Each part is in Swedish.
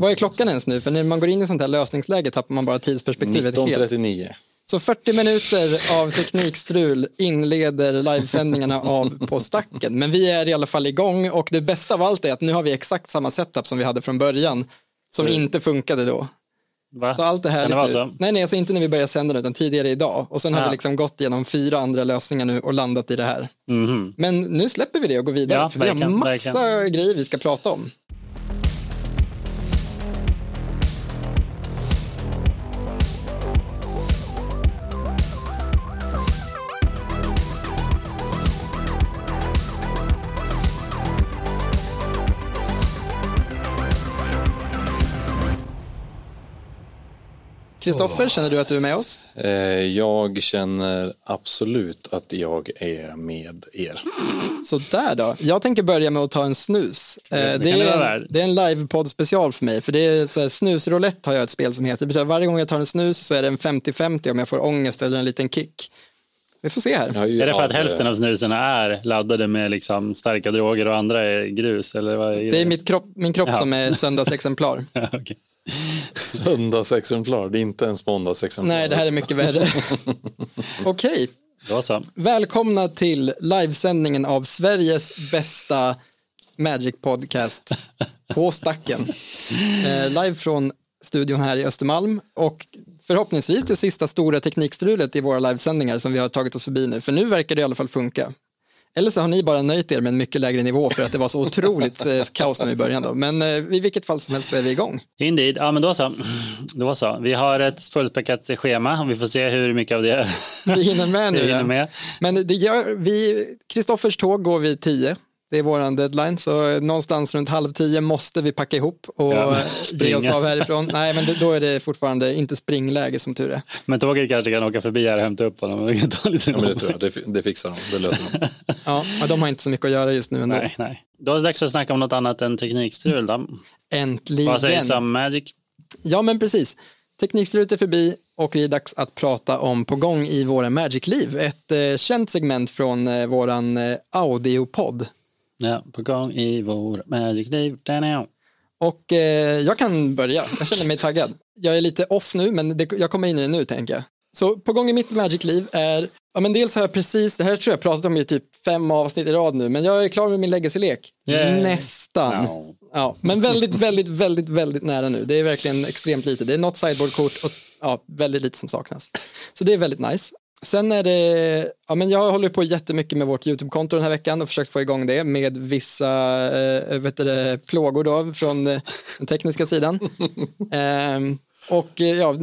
Vad är klockan ens nu? För när man går in i sånt här lösningsläge tappar man bara tidsperspektivet helt. 1939. Så 40 minuter av teknikstrul inleder livesändningarna av På stacken. Men vi är i alla fall igång och det bästa av allt är att nu har vi exakt samma setup som vi hade från början. Som inte funkade då. Va? Så allt är Kan det vara så? Nej, nej, alltså inte när vi började sända utan tidigare idag. Och sen har Ja. vi liksom gått igenom fyra andra lösningar nu och landat i det här. Mhm. Men nu släpper vi det och går vidare. Ja, för vi har massa verkligen. grejer vi ska prata om. Kristoffer, känner du att du är med oss? Eh, Jag känner absolut att jag är med er. Så där då. Jag tänker börja med att ta en snus. Eh, det Det, det är, en, det är en livepodd special för mig. För det är snusroulette har jag ett spel som heter. Det betyder att varje gång jag tar en snus så är det en 50-50 om jag får ångest eller en liten kick. Vi får se här. Är det för att hälften av snuserna är laddade med liksom starka droger och andra är grus? Eller vad är Det är mitt kropp, min kropp Ja. som är ett söndagsexemplar. Ja, okej. Söndagsexemplar, det är inte ens måndagsexemplar. Nej, det här är mycket värre. Okej, så. välkomna till livesändningen av Sveriges bästa Magic Podcast på Stacken. Eh, live från studion här i Östermalm och förhoppningsvis det sista stora teknikstrulet i våra livesändningar som vi har tagit oss förbi nu, för nu verkar det i alla fall funka. Eller så har ni bara nöjt er med en mycket lägre nivå för att det var så otroligt eh, kaos nu i början då. Men eh, i vilket fall som helst så är vi igång. Indeed. Ja, men då så. då så. Vi har ett fullspäckat schema och vi får se hur mycket av det Vi hinner med nu. hinner med. Men det gör vi, Kristoffers tåg går vid tio. Det är våran deadline, så någonstans runt halv tio måste vi packa ihop och Ja, ge oss av härifrån. Nej, men då är det fortfarande inte springläge som tur är. Men tåget kanske kan åka förbi här och hämta upp honom. Ta lite Ja, men det tror jag, det, det fixar de, det löser de. Ja, men de har inte så mycket att göra just nu ändå. Nej, nej. Då är det dags att snacka om något annat än teknikstrul. Då. Äntligen. Vad sägs om Magic? Ja, men precis. Teknikstrulet är förbi och det är dags att prata om På gång i våra Magic-liv. Ett eh, känt segment från eh, våran eh, audiopodd. Ja, på gång i vår Magic Live. Där Och eh, jag kan börja, jag känner mig taggad. Jag är lite off nu, men det, jag kommer in i det nu tänker jag. Så på gång i mitt Magic-liv är, ja men dels har jag precis, det här tror jag pratat om i typ fem avsnitt i rad nu, men jag är klar med min legacy-lek. Nästan. No. Ja, men väldigt, väldigt, väldigt, väldigt nära nu. Det är verkligen extremt lite. Det är något sideboardkort och ja, väldigt lite som saknas. Så det är väldigt nice. Sen är det, ja men jag håller på jättemycket med vårt YouTube-konto den här veckan och försökt få igång det med vissa eh, vet du, det, plågor då från eh, den tekniska sidan. Ehm, och eh, ja,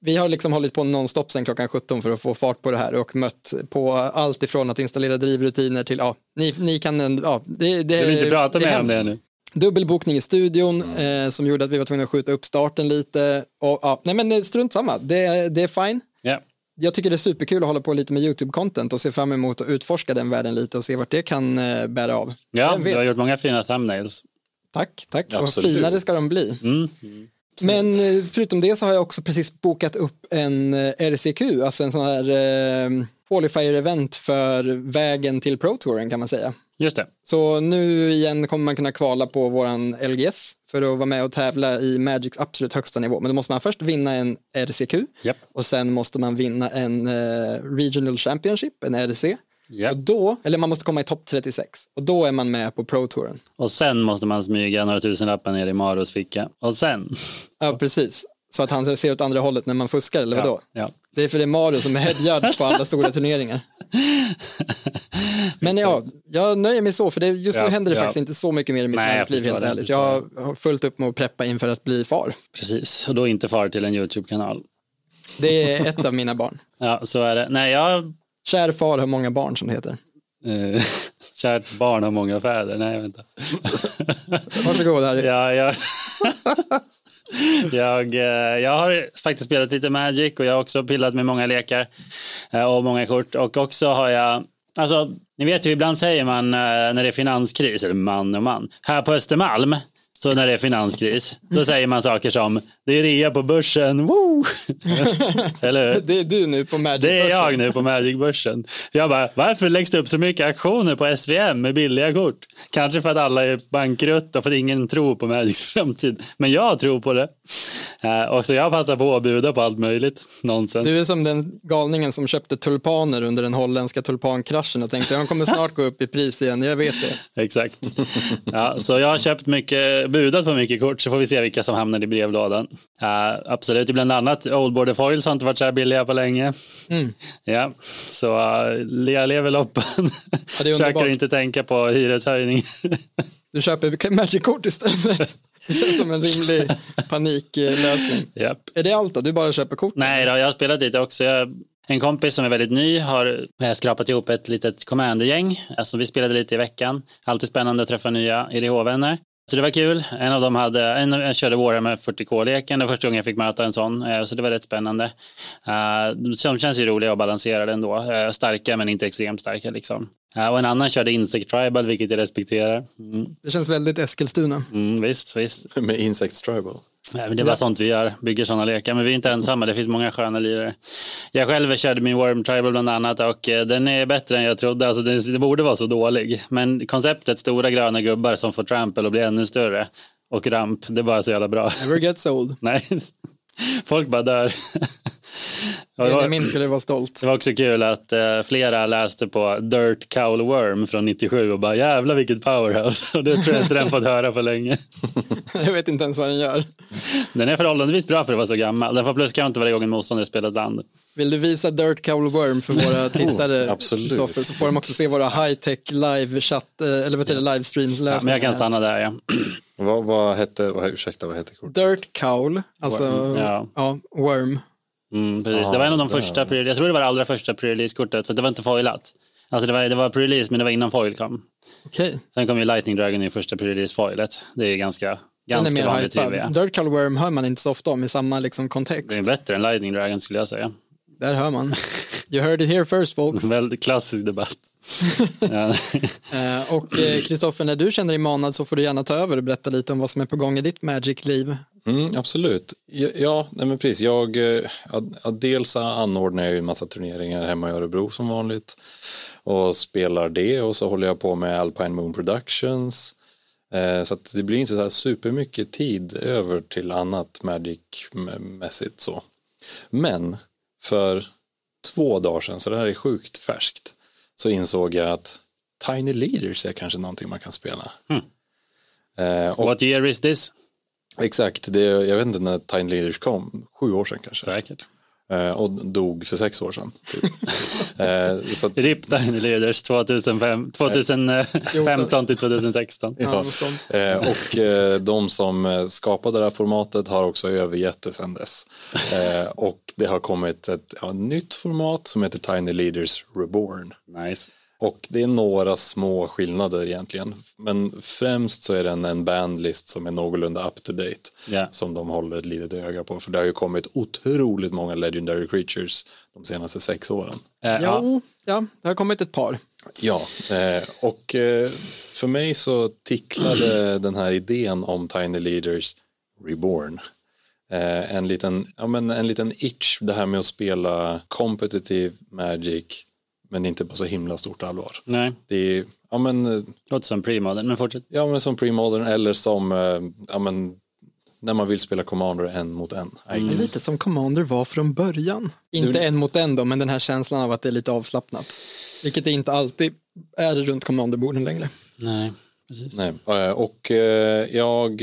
vi har liksom hållit på nonstop sen klockan 17 för att få fart på det här och mött på allt ifrån att installera drivrutiner till, ja, ni, ni kan, ja, det, det, Jag vill inte prata det mer om det nu. dubbelbokning i studion eh, som gjorde att vi var tvungna att skjuta upp starten lite. Och, ja, nej men strunt samma, det, det är fine. Ja. Jag tycker det är superkul att hålla på lite med YouTube-content och se fram emot att utforska den världen lite och se vart det kan eh, bära av. Ja, du har gjort många fina thumbnails. Tack, tack. Och Absolut. finare ska de bli. Mm. Men eh, förutom det så har jag också precis bokat upp en eh, RCQ, alltså en sån här eh, qualifier-event för vägen till Pro Touren kan man säga. Just det. Så nu igen kommer man kunna kvala på våran LGS för att vara med och tävla i Magics absolut högsta nivå. Men då måste man först vinna en RCQ Japp. och sen måste man vinna en eh, Regional Championship, en RC. Japp. Och då, eller man måste komma i topp 36 och då är man med på Pro-touren. Och sen måste man smyga några tusenlappar ner i Maros ficka. Och sen. Ja, precis. Så att han ser åt andra hållet när man fuskar, eller vadå? Ja. Det är för det är Mario som är headjudge på alla stora turneringar. Men ja, jag nöjer mig så, för det, just nu Ja, händer det ja. faktiskt inte så mycket mer i mitt Nej, liv, helt det, ärligt. jag har fullt upp med att preppa inför att bli far. Precis. Och då inte far till en YouTube-kanal. Det är ett av mina barn. Ja, så är det. Nej, jag... Kär far har många barn som det heter. Eh, kärt barn har många fäder. Nej, vänta. Varsågod Harry. Ja, jag, jag, eh, jag har faktiskt spelat lite Magic och jag har också pillat med många lekar eh, och många kort. Och också har jag, alltså ni vet ju ibland säger man eh, när det är finanskris, eller man och man, här på Östermalm så när det är finanskris, då säger man saker som det är rea på börsen, woo! Eller hur? Det är du nu på Magic Det är jag nu på Magic-börsen. Jag bara, varför läggs det upp så mycket aktioner på SVM med billiga kort? Kanske för att alla är bankrutt och för att ingen tror på Magics framtid. Men jag tror på det. Eh, och så jag passar på att buda på allt möjligt. Nonsens. Du är som den galningen som köpte tulpaner under den holländska tulpankraschen och tänkte de kommer snart gå upp i pris igen, jag vet det. Exakt. Ja, så jag har köpt mycket, budat på mycket kort så får vi se vilka som hamnar i brevlådan. Uh, absolut, bland annat Old Border Foils har inte varit så här billiga på länge. Mm. Ja, så uh, jag lever loppen. Ja, Försöker inte tänka på hyreshöjning. Du köper Magic-kort istället. Det känns som en rimlig paniklösning. Japp. Är det allt då? Du bara köper kort? Nej, då, jag har spelat lite också. Jag, en kompis som är väldigt ny har eh, skrapat ihop ett litet commandergäng. Alltså, vi spelade lite i veckan. Alltid spännande att träffa nya IDH-vänner. Så det var kul. En av dem hade, en, jag körde Warhammer 40K-leken. Det var första gången jag fick möta en sån. eh, Så det var rätt spännande. De känns ju roliga och balanserade ändå. Uh, starka men inte extremt starka liksom. Och en annan körde Insect Tribal, vilket jag respekterar. Mm, Det känns väldigt Eskilstuna. mm, visst, visst. Med Insects Tribal. Nej, men det är bara sånt vi gör, bygger sådana lekar. Men vi är inte ensamma, det finns många sköna lirare. Jag själv körde min Worm Tribal bland annat och eh, den är bättre än jag trodde. Alltså, det borde vara så dålig. Men konceptet stora gröna gubbar som får trample och blir ännu större och ramp, det är bara så jävla bra. Never gets old. Nej, folk bara dör. Benjamin skulle vara stolt. det var också kul att eh, flera läste på Dirt Cowl Worm från 97 och bara jävla vilket powerhouse. Och det tror jag inte den fått höra på länge. Jag vet inte ens vad den gör. Den är förhållandevis bra för att vara så gammal. Den får plus counter varje gång en motståndare spelar ett land. Vill du visa Dirt Cowl Worm för våra tittare. Kristoffer, så får de också se våra high-tech live-chatt, eh, eller vad heter det, livestreams-lösningar. Ja, men jag kan stanna där, ja. Vad, vad hette, vad, ursäkta, vad hette kortet? Dirt Cowl, alltså Ja. ja. Worm. Mm, precis. det var en av de första, pre- jag tror det var det allra första pre-release-kortet, för det var inte foilat. Alltså det var, det var pre-release, men det var innan foil kom. Okej, Sen kom ju Lightning Dragon i första pre-release-foilet. Det är ganska, den är ganska mer vanligt hypad. Dirt Cowl Worm hör man inte så ofta om i samma liksom, kontext. Det är bättre än Lightning Dragon skulle jag säga. Där hör man. You heard it here first folks. Väldigt klassisk debatt. Eh, och Kristoffer, när du känner dig manad så får du gärna ta över och berätta lite om vad som är på gång i ditt Magic-liv. Mm, absolut. Ja, ja nej men precis. Jag, eh, ja, dels anordnar jag ju en massa turneringar hemma i Örebro som vanligt och spelar det och så håller jag på med Alpine Moon Productions. Eh, så att det blir inte så här supermycket tid över till annat Magic-mässigt så. Men för två dagar sedan, så det här är sjukt färskt, så insåg jag att Tiny Leaders är kanske någonting man kan spela. Eh, och What year is this? Exakt, det, jag vet inte när Tiny Leaders kom, sju år sedan kanske. Säkert. Eh, och dog för sex år sedan. Typ. eh, så att, RIP Tiny Leaders 2005, 2015 till 2016. Ja, eh, och eh, de som skapade det här formatet har också övergett det sedan dess. Eh, och det har kommit ett ja, nytt format som heter Tiny Leaders Reborn. Nice. Och det är några små skillnader egentligen. Men främst så är den en bandlist som är någorlunda up to date. Ja. Som de håller ett litet öga på. För det har ju kommit otroligt många legendary creatures de senaste sex åren. Eh, ja. Jo, ja, det har kommit ett par. Ja, eh, och eh, för mig så ticklade den här idén om Tiny Leaders Reborn. Eh, en, liten, ja, men en liten itch, det här med att spela competitive magic men inte på så himla stort allvar. Nej, Det är, ja men, eh, låter som premodern, men fortsätt. ja men som premodern eller som, eh, ja men, när man vill spela commander en mot en. Guess. Lite som Commander var från början. Inte en mot en då, men den här känslan av att det är lite avslappnat. Vilket det inte alltid är runt Commanderborden längre. Nej, precis. Nej, eh, och jag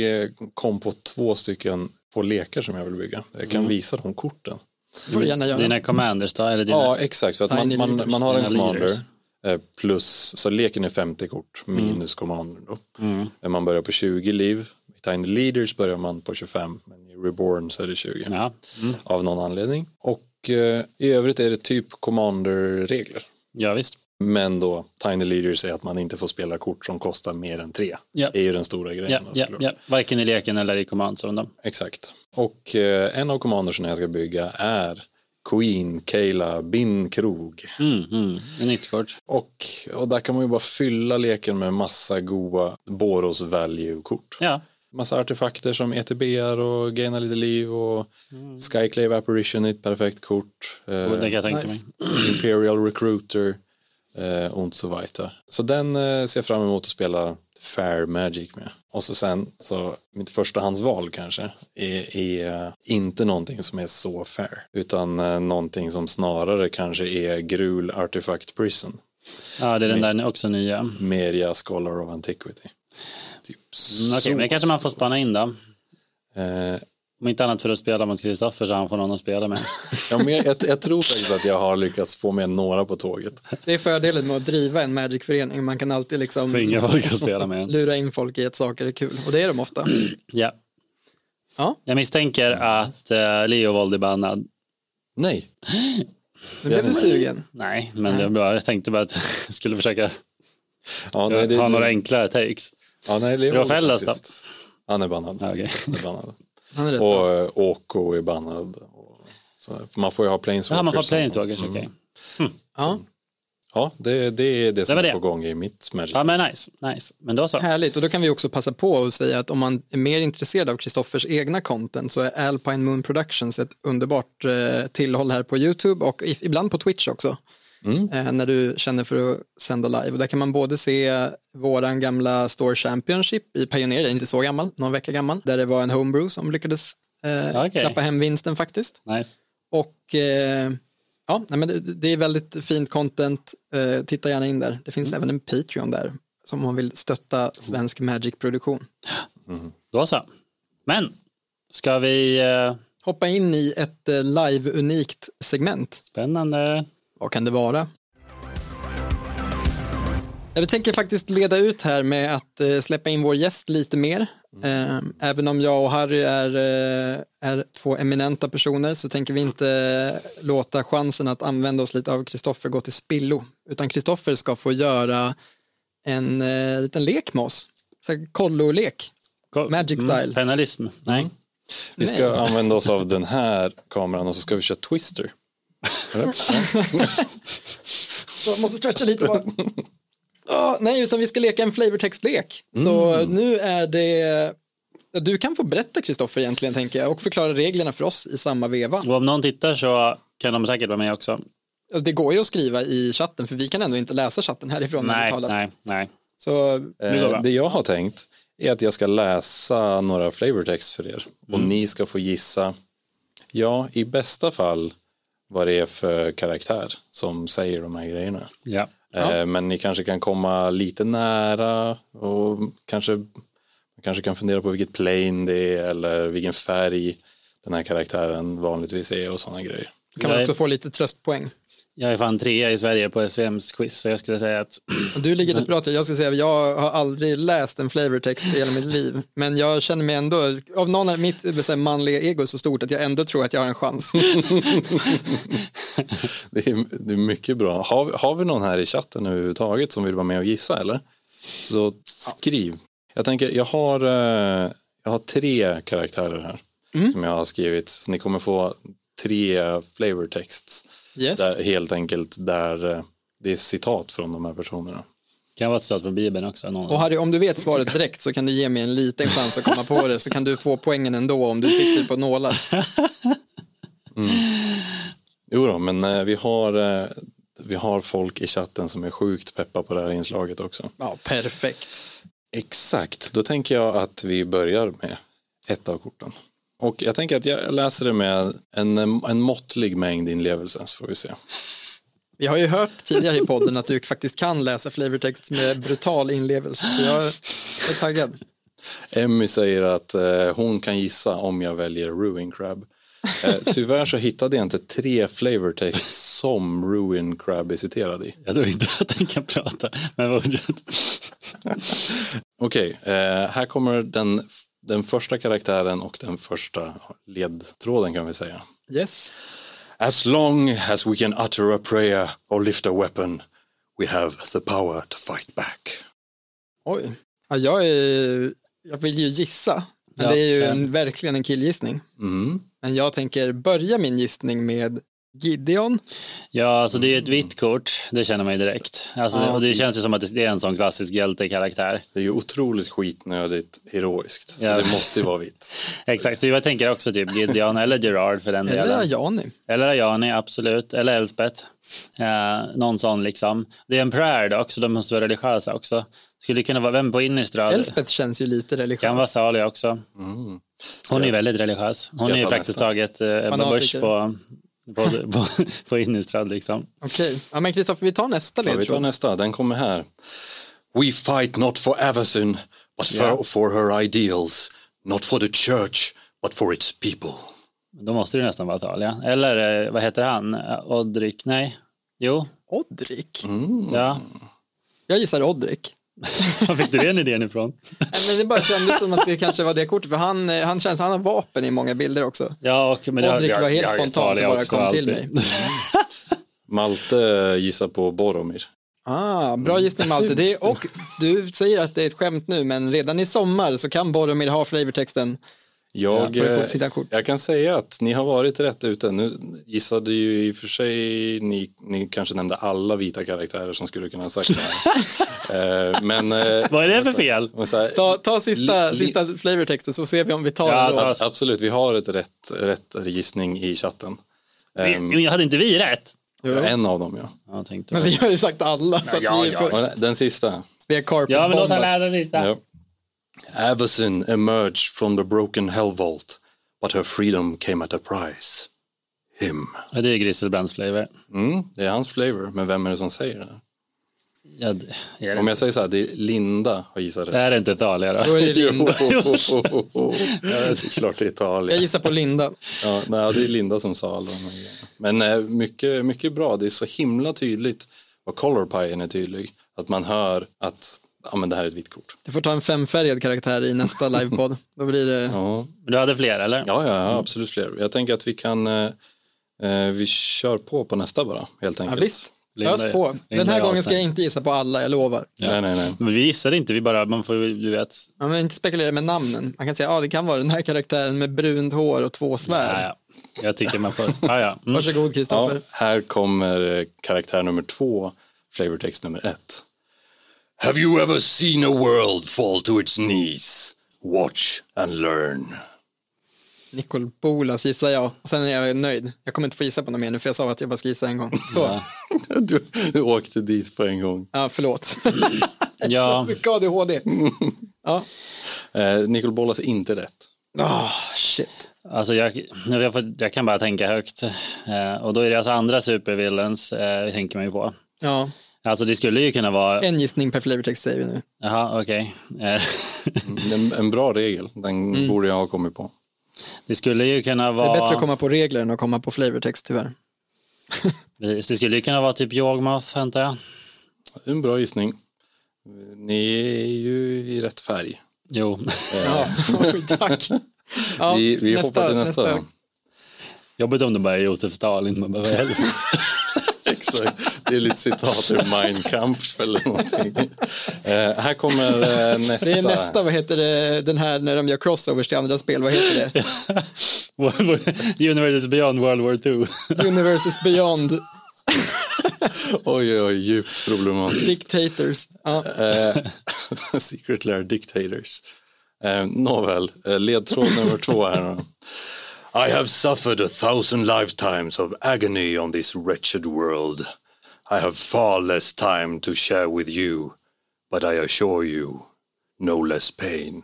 kom på två stycken på lekar som jag vill bygga. Jag kan visa de korten. Får du gärna göra. Dina commanders då? Eller dina... Ja, exakt. För att man, man, leaders, man har en commander leaders. eh, plus, så leken är 50 kort minus commander då. Eh, Man börjar på 20 liv. I Tiny Leaders börjar man på 25, men i Reborn så är det 20. Ja. Mm. Av någon anledning. Och eh, i övrigt är det typ commander-regler. ja, visst. Men då, Tiny Leaders är att man inte får spela kort som kostar mer än tre. Ja. Det är ju den stora grejen. Ja, såklart. ja. Varken i leken eller i command zone. Exakt. Och eh, en av commandersen jag ska bygga är Queen Kayla Bin Krog. Mm, mm. En nytt. Och, och där kan man ju bara fylla leken med massa goa Boros value-kort. Ja, massa artefakter som ETBR och gaina lite liv och Skyclave Apparition är ett perfekt kort. Och det kan jag tänka Nice. mig. Imperial Recruiter eh, und so weiter. Så den eh, ser jag fram emot att spela Fair Magic med. Och så sen, så mitt förstahandsval kanske är, är eh, inte någonting som är så fair, utan eh, någonting som snarare kanske är Grul Artifact Prison, Ja, det är den där också nya. Meria Scholar of Antiquity. Typ Mm, Okej, men det kanske man får spana in då. Eh, Om inte annat för att spela mot Kristoffer så han får någon att spela med. ja, men jag, jag, jag tror faktiskt att jag har lyckats få med några på tåget. Det är fördelen med att driva en Magic-förening. Man kan alltid liksom folk att spela med. lura in folk i att saker är kul. Och det är de ofta. Ja. Ja, Jag misstänker att uh, Leovold är bannad. Nej, nu blev du sugen. Nej, men det är bra. Jag tänkte bara att jag skulle försöka ja, nej, det, ha några det, enklare takes. ja, nej, Leo Rolf Ellas då? faktiskt. Han är bannad. Ja, okej. Han är bannad. Han är rätt bra. Och eh, Oko är bannad. Och, så, för man får ju ha planeswalkers. Ja, man får planeswalkers, okej. Ja, Ja, det, det är det som var är det. på gång i mitt Magic. Ja, men nice. nice. Men då så. härligt. Och då kan vi också passa på att säga att om man är mer intresserad av Kristoffers egna content så är Alpine Moon Productions ett underbart eh, tillhåll här på YouTube och ibland på Twitch också. Eh, när du känner för att sända live. Och där kan man både se våran gamla Store Championship i Pioneer, det är inte så gammal, någon vecka gammal, där det var en homebrew som lyckades eh, Okej. klappa hem vinsten faktiskt. Nice. Och eh, ja, nej, men det, det är väldigt fint content. Eh, titta gärna in där. Det finns även en Patreon där som man vill stötta svensk Magic-produktion. Då så. Men ska vi... eh, Hoppa in i ett eh, live-unikt segment. spännande. Vad kan det vara? Jag tänker faktiskt leda ut här med att eh, släppa in vår gäst lite mer. Eh, även om jag och Harry är, eh, är två eminenta personer så tänker vi inte låta chansen att använda oss lite av Kristoffer gå till spillo. Utan Kristoffer ska få göra en liten lek med oss. Kollo-lek. Magic Mm, style. Penalism. Nej. Vi ska använda oss av den här kameran och så ska vi köra Twister. Så jag måste stretcha lite bara. Ja, nej, utan vi ska leka en flavortextlek. Så nu är det... Du kan få berätta Kristoffer egentligen tänker jag och förklara reglerna för oss i samma veva. Och om någon tittar så kan de säkert vara med också. Det går ju att skriva i chatten för vi kan ändå inte läsa chatten härifrån. Nej, nej, nej. Så. Eh, det jag har tänkt är att jag ska läsa några flavortext för er och Mm. ni ska få gissa, ja, i bästa fall vad det är för karaktär som säger de här grejerna. Ja. Eh, Men ni kanske kan komma lite nära och kanske, kanske kan fundera på vilket plane det är eller vilken färg den här karaktären vanligtvis är och sådana grejer. kan man också få lite tröstpoäng. Jag är fan trea i Sverige på SVMs quiz så jag skulle säga att Du ligger rätt bra till. Jag ska säga, jag har aldrig läst en flavortext i hela mitt liv. Men jag känner mig ändå, av någon av mitt här, manliga ego är så stort att jag ändå tror att jag har en chans. Det är, det är mycket bra. Har, vi- har vi någon här i chatten överhuvudtaget som vill vara med och gissa eller? Så skriv. Jag tänker, jag har, eh, jag har tre karaktärer här som jag har skrivit. Ni kommer få tre flavor texts. Yes. Där, helt enkelt där eh, det är citat från de här personerna. kan vara ett citat från Bibeln också. Någon. Och Harry, om du vet svaret direkt så kan du ge mig en liten chans att komma på det så kan du få poängen ändå om du sitter på nålar. Jo då, men eh, vi har, eh, vi har folk i chatten som är sjukt peppa på det här inslaget också. Ja, perfekt. Exakt, då tänker jag att vi börjar med ett av korten. Och jag tänker att jag läser det med en, en måttlig mängd inlevelse så får vi se. Vi har ju hört tidigare i podden att du faktiskt kan läsa flavortext med brutal inlevelse så jag är taggad. Emmy säger att eh, hon kan gissa om jag väljer Ruin Crab. Eh, tyvärr så hittade jag inte tre flavortext som Ruin Crab är citerad i. Jag tror inte att den kan prata. Men vad Okej, eh, här kommer den, den första karaktären och den första ledtråden kan vi säga. Yes. As long as we can utter a prayer or lift a weapon, we have the power to fight back. Oj. Ja, jag, är, jag vill ju gissa. Men Ja, det är ju en, verkligen en killgissning. Mm. Men jag tänker börja min gissning med Gideon. Ja, alltså det är ett vitt kort, det känner man ju direkt. Alltså, Ja. och det känns ju som att det är en sån klassisk hjältekaraktär. Det är ju otroligt skitnödigt heroiskt. Så Ja. det måste ju vara vitt. Exakt, så jag tänker också typ Gideon eller Gerard för den Eller delen. Ajani. Eller Ajani, absolut. Eller Elspeth. Eh, någon sån liksom. Det är en prayer dock, så de måste vara religiösa också. Skulle kunna vara, vem på Innistrad? Elspeth känns ju lite religiös. Kan vara Thalia också. Mm. Hon är ju väldigt religiös. Hon är ju praktiskt taget eh, Ebba. Busch på, på, på, på Innistrad liksom. Okej, ja, men Kristoffer vi tar nästa Ja, vi tar nästa, den kommer här. We fight not for Avacyn, but for, Ja. for her ideals. Not for the church, but for its people. Då måste det nästan vara Thalia. Eller eh, vad heter han? Odrik? Nej. Jo, Odrik. Mm. ja. Jag gissar Odrik. Var fick du den idén ifrån? Nej, Men det bara kändes som att det kanske var det kortet, för han, eh, han känns, han har vapen i många bilder också. Ja, och, men det- Odrik var helt jag- spontant och bara kom till alltid. mig. Malte gissar på Boromir. Ah, bra gissning Malte. Det är, och du säger att det är ett skämt nu, men redan i sommar så kan Boromir ha flavortexten. Jag, Ja, eh, jag kan säga att ni har varit rätt ute. Nu gissade ju i och för sig, ni, ni kanske nämnde alla vita karaktärer som skulle kunna ha sagt det här. Eh, men, eh, Vad är det för fel? här, Ta, ta sista, Li- sista flavortexten så ser vi om vi tar Ja, den då. ta- absolut, vi har ett rätt, rätt gissning i chatten. Ehm, Men hade inte vi rätt? Jo. en av dem ja. Jag tänkte Men vi har ju sagt alla, så att Ja, vi, är ja, Den sista. vi är carpet Ja, men låt bombat. läsa sista. Ja. Avacyn emerged from the broken hell vault, but her freedom came at a price. Him. Ja, det är Griselbrands flavor. Mm, det är hans flavor, men vem är det som säger det? Ja, det, Om jag säger så här, det är Linda har gissat rätt. är det inte Thalia då? Då är det Linda. Jo, det är klart det är Jag Italien. gissar på Linda. Ja, nej, det är Linda som sa alla. Men eh, mycket, mycket bra, det är så himla tydligt vad color pien är tydlig. Att man hör att ja, men det här är ett vitt kort. Du får ta en femfärgad karaktär i nästa livepodd. Då blir det... Ja, Du hade fler eller? ja, ja, ja absolut fler. Jag tänker att vi kan, eh, eh, vi kör på på nästa bara, helt Ja, enkelt. visst, Linda- ös på. Den här är gången ska jag inte gissa på alla, jag lovar. Nej, nej, nej. Men vi gissade inte, vi bara, man får du vet. Man vill inte spekulera med namnen. Man kan säga, ja det kan vara den här karaktären med brunt hår och två svärd. Ja, ja. Jag tycker man får, ja, ja. Mm. Varsågod Ja, Kristoffer. här kommer eh, karaktär nummer två, flavortext nummer ett. Have you ever seen a world fall to its knees? Watch and learn. Nicol Bolas gissar jag. Och sen är jag nöjd. Jag kommer inte få gissa på något mer nu för jag sa att jag bara ska gissa en gång. Så, ja, Du, du åkte dit på en gång. förlåt. Ja. Så mycket ADHD. Ja. Eh, Nicol Bolas är inte rätt. Ah, shit. Alltså jag, jag, får, jag kan bara tänka högt. Eh, och då är det alltså andra supervillains, eh, tänker man ju på. Ja, Alltså det skulle ju kunna vara, en gissning per flavortext säger vi nu. jaha okej. Eh, En, en bra regel, den borde jag ha kommit på. det skulle ju kunna Det vara, är bättre att komma på regler än att komma på flavortext tyvärr. precis, det skulle ju kunna vara typ Yawgmoth, antar jag. Det En bra gissning. Ni är ju i rätt färg. Jo, Ja, oj, tack. Ja, vi vi hoppar till nästa. då. jobbigt om det bara är Josef Stalin. Man bara, vad är det? Exakt. Det är lite citat ur Mein Kampf eller någonting. Eh, här kommer eh, nästa. Det är nästa, vad heter det, den här när de gör crossovers till andra spel, vad heter det? The Universe is beyond World War II. Universes Beyond Oj, oj, djupt problematiskt. Dictators. Ja. Eh, Secret Lair Dictators. Eh, nåväl, eh, ledtråd nummer två här. I have suffered a thousand lifetimes of agony on this wretched world. I have far less time to share with you, but I assure you, no less pain.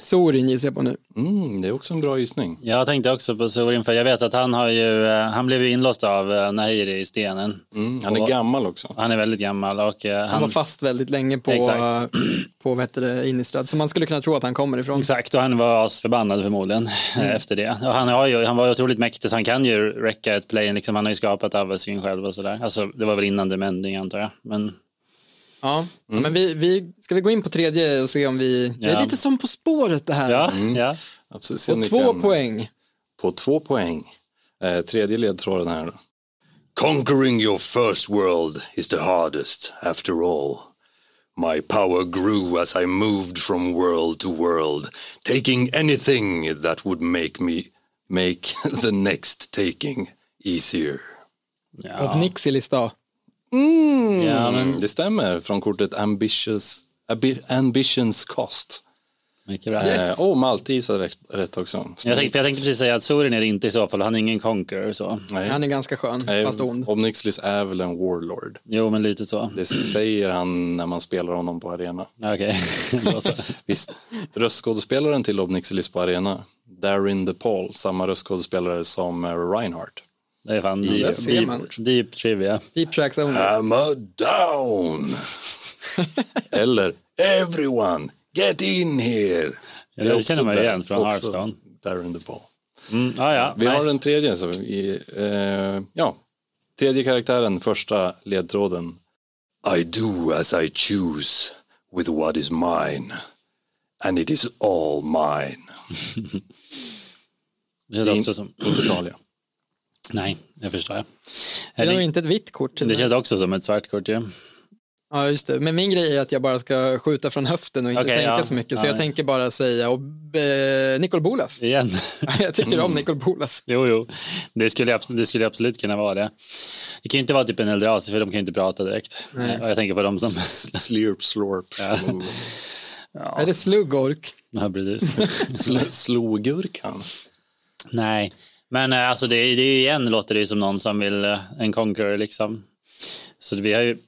Sorin gissar jag på nu. Mm, det är också en bra gissning. Jag tänkte också på Sorin, för jag vet att han har ju, eh, han blev ju inlåst av eh, Nahiri i stenen. Mm, han är Och- gammal också. Han är väldigt gammal och eh, Han var han, fast väldigt länge på, Exakt. på heter det, Innistrad, så man skulle kunna tro att han kommer ifrån. exakt, och han var asförbannad förmodligen Mm. efter det. Och han, har ju, han var ju otroligt mäktig så han kan ju räcka ett play, liksom, han har ju skapat Avesyn själv och sådär. Alltså det var väl innan Demending antar jag. Men Ja, men vi, vi, ska vi gå in på tredje och se om vi, det är Ja. lite som På spåret det här. ja, ja. Absolut, ni två kan- poäng. På två poäng. Eh, tredje ledtråden här. Conquering your first world is the hardest after all. My power grew as I moved from world to world, taking anything that would make me make the next taking easier. Ja. Och Nixilis då? Mm, Ja, men- Det stämmer från kortet Ambitious, Ambitions Cost. Mycket bra. Yes. Eh, och Maltis är rätt, rätt också. Jag tänkte, jag tänkte precis säga att Sorin är det inte i så fall, han är ingen conqueror så. Nej. Han är ganska skön, Nej, fast ond. Obnixlis är väl en warlord. Jo, men lite så. Det säger han när man spelar honom på arena. Okej, så. Visst, röstskådespelaren till Obnixilis på arena, Darin DePaul, samma röstskådespelare som eh, Reinhardt. Det är fan där deep, ser man. deep, deep trivia. Deep Tracks Only. Hammer down! Eller Everyone, get in here! Ja, det känner man igen från Hearthstone. Darin DePaul. Mm, ah, ja, Vi nice. har en tredje, så i, eh, ja, tredje karaktären, första ledtråden. I do as I choose with what is mine and it is all mine. Det känns också som... Inte Talia. Nej, jag förstår. Det Jag är nog inte ett vitt kort. det känns också som ett svart kort ju. Ja, just det. Men min grej är att jag bara ska skjuta från höften och inte Okej, tänka ja. så mycket. Så Ja, jag ja. tänker bara säga, och, eh, Nicol Bolas. Igen. jag tycker om Nicol Bolas. Jo, jo. Det skulle, det skulle absolut kunna vara det. Det kan ju inte vara typ en Eldrazi för de kan inte prata direkt. Nej. Jag tänker på dem som... Slurp, slog. Är det Slugork? ja, precis. Sl- Slogurkan. Nej, men eh, alltså det, är- det är ju igen låter det som någon som vill eh, en conqueror liksom. Så vi har ju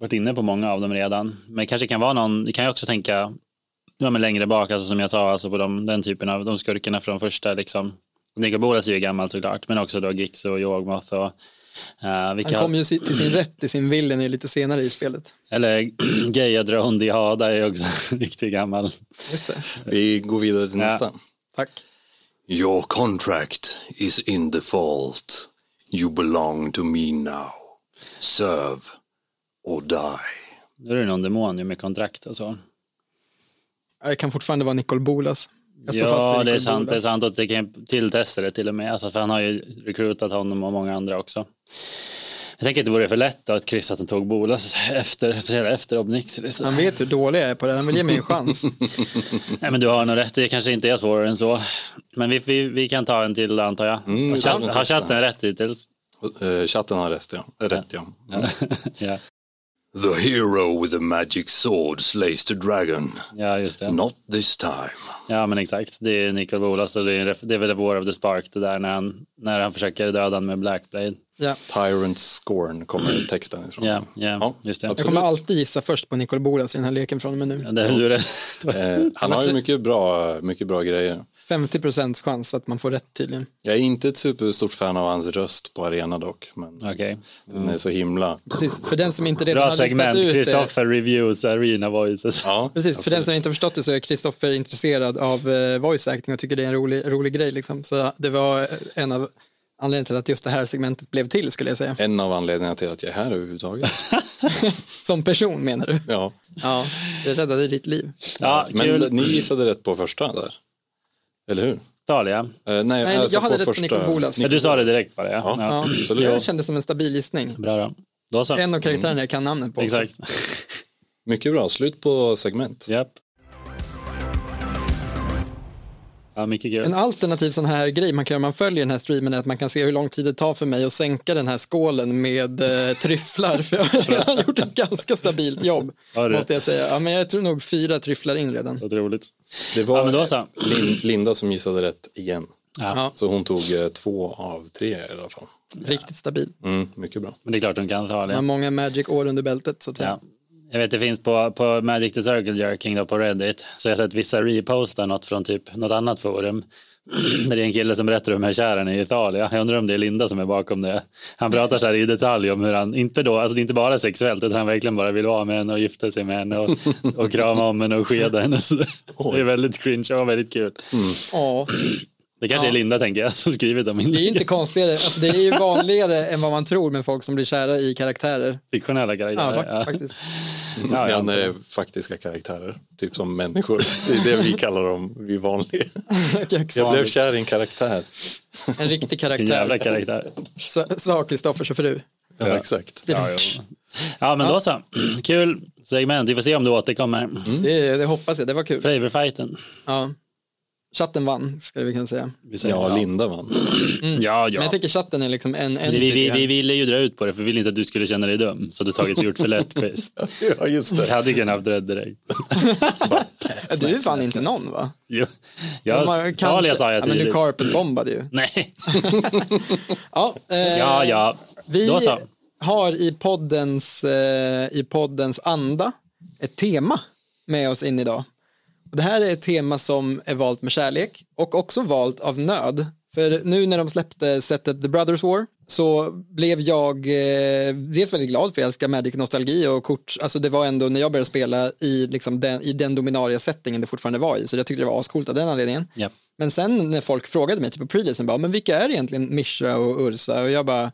varit inne på många av dem redan. Men det kanske kan vara någon, det kan jag också tänka ja, men längre bak, alltså som jag sa, alltså på de, den typen av de skurkarna från första liksom. Nicol Bolas är ju gammal såklart, men också då Gix och Yawgmoth och uh, vilka, Han kom ju till sin rätt i sin villen lite senare i spelet. eller Gaia Drone Dihada är ju också riktigt gammal. Just det. Vi går vidare till Ja. nästa. Tack. Your contract is in default. You belong to me now. Serve or die. Nu är det någon demon ju med kontrakt och så. Jag kan fortfarande vara Nicol Bolas. Jag står fast Ja, vid det är Nicol sant. Det är Bolas. sant och det kan tilltesta det till och med. Alltså, för han har ju rekrytat honom och många andra också. Jag tänker att det vore för lätt att kryssa att han tog Bolas efter, efter Obnixil. Han vet hur dålig jag är på det. Han vill ge mig en chans. Nej, men du har nog rätt. Det kanske inte är svårare än så. Men vi, vi, vi kan ta en till antar jag. Mm, har, vi tar chatt, den har chatten rätt hittills? Uh, chatten har rätt ja. Rätt, ja. ja. The hero with the magic sword slays the dragon. ja, just det. Not this time. Ja, men exakt. Det är Nicol Bolas och det är, det är väl War of the Spark det där när han, när han försöker döda honom med Blackblade. Ja. Tyrant scorn kommer texten ifrån. Ja, ja, Ja, just det. Jag absolut. kommer alltid gissa först på Nicol Bolas i den här leken från och med nu. Ja, det är du rätt. Eh, han har ju mycket bra, mycket bra grejer. 50 procents chans att man får rätt tydligen. Jag är inte ett superstort fan av hans röst på arena dock. Men Okej. den är så himla... Precis, för den som inte redan Bra har listat segment. ut det. Kristoffer reviews arena voices. Ja, Precis, för den absolut. som inte har förstått det så är Kristoffer intresserad av eh, voice acting och tycker det är en rolig, rolig grej. Liksom. Så det var en av anledningarna till att just det här segmentet blev till skulle jag säga. En av anledningarna till att jag är här överhuvudtaget. Som person menar du? Ja. Ja, det räddade ditt liv. Ja, Men kul. ni gissade rätt på första där. Eller hur? Talia. Eh, nej, Nej, alltså jag hade rätt på första... Nicol Bolas. Ja, du sa det direkt bara. Ja. Ja. Ja. Det kändes som en stabil gissning. Bra då. Då så. En av karaktärerna jag kan namnet på. Exakt. Mycket bra, slut på segment. Japp. En alternativ sån här grej man kan göra om man följer den här streamen är att man kan se hur lång tid det tar för mig att sänka den här skålen med eh, tryfflar. För jag har redan gjort ett ganska stabilt jobb. Du? Måste jag säga. Ja, men jag tror nog fyra tryfflar in redan. Otroligt. Det var Ja, men då så. Lin- Linda som gissade rätt igen. Ja. Ja, Så hon tog eh, två av tre i alla fall. riktigt stabil. Mm, mycket bra. Men det är klart de kan ta Man har det. många Magic-år under bältet så att säga. Ja. Jag vet det finns på, på Magic the Circle Jerking då på Reddit. Så jag har sett vissa reposta något från typ något annat forum. Där det är en kille som berättar om hur kär han är i Italien. Jag undrar om det är Linda som är bakom det. Han pratar så här i detalj om hur han, inte då, alltså det är inte bara sexuellt utan han verkligen bara vill vara med henne och gifta sig med henne och, och krama om henne och skeda henne. Så det är väldigt cringe och väldigt kul. Ja, Det kanske är Linda tänker jag som skrivit om det är ju inlägget. inte konstigare. Alltså, det är ju vanligare än vad man tror med folk som blir kära i karaktärer. Fiktionella Ja, karaktärer. fa- faktiskt. Ja, Ja, ja. det är faktiska karaktärer, typ som människor. Det är det vi kallar dem, vi vanliga. Jag blev kär i en karaktär. En riktig Vilken jävla karaktär. karaktär. Sa- Kristoffers fru. Ja, exakt. Ja, jo. ja men då så. Kul segment. Vi får se om du återkommer. Det, det hoppas jag, det var kul. Flavorfighten. Ja. Chatten vann, skulle vi kunna säga. Vi säger Ja, Linda vann. Ja, ja. Men jag tycker chatten är liksom en... en vi, vi, här. vi ville ju dra ut på det för vi ville inte att du skulle känna dig dum. Så du tagit gjort för lätt quiz. Ja, just Jag hade kunnat haft rätt direkt. Ja, du är fan inte någon va? Jo. Ja, man Jag, kanske- Talia sa jag ja, men du tidigt. carpet-bombade ju. Nej, Ja, eh, ja, ja. Vi har i poddens, eh, i poddens anda ett tema med oss in idag. Det här är ett tema som är valt med kärlek och också valt av nöd. För nu när de släppte sättet The Brothers War så blev jag eh, dels väldigt glad för jag älskar Magic nostalgi och kort, alltså det var ändå när jag började spela i, liksom den, i den dominaria settingen det fortfarande var i så jag tyckte det var ascoolt av den anledningen. Ja. Men sen när folk frågade mig typ på preleasen bara, men vilka är egentligen Mishra och Ursa? Och jag bara,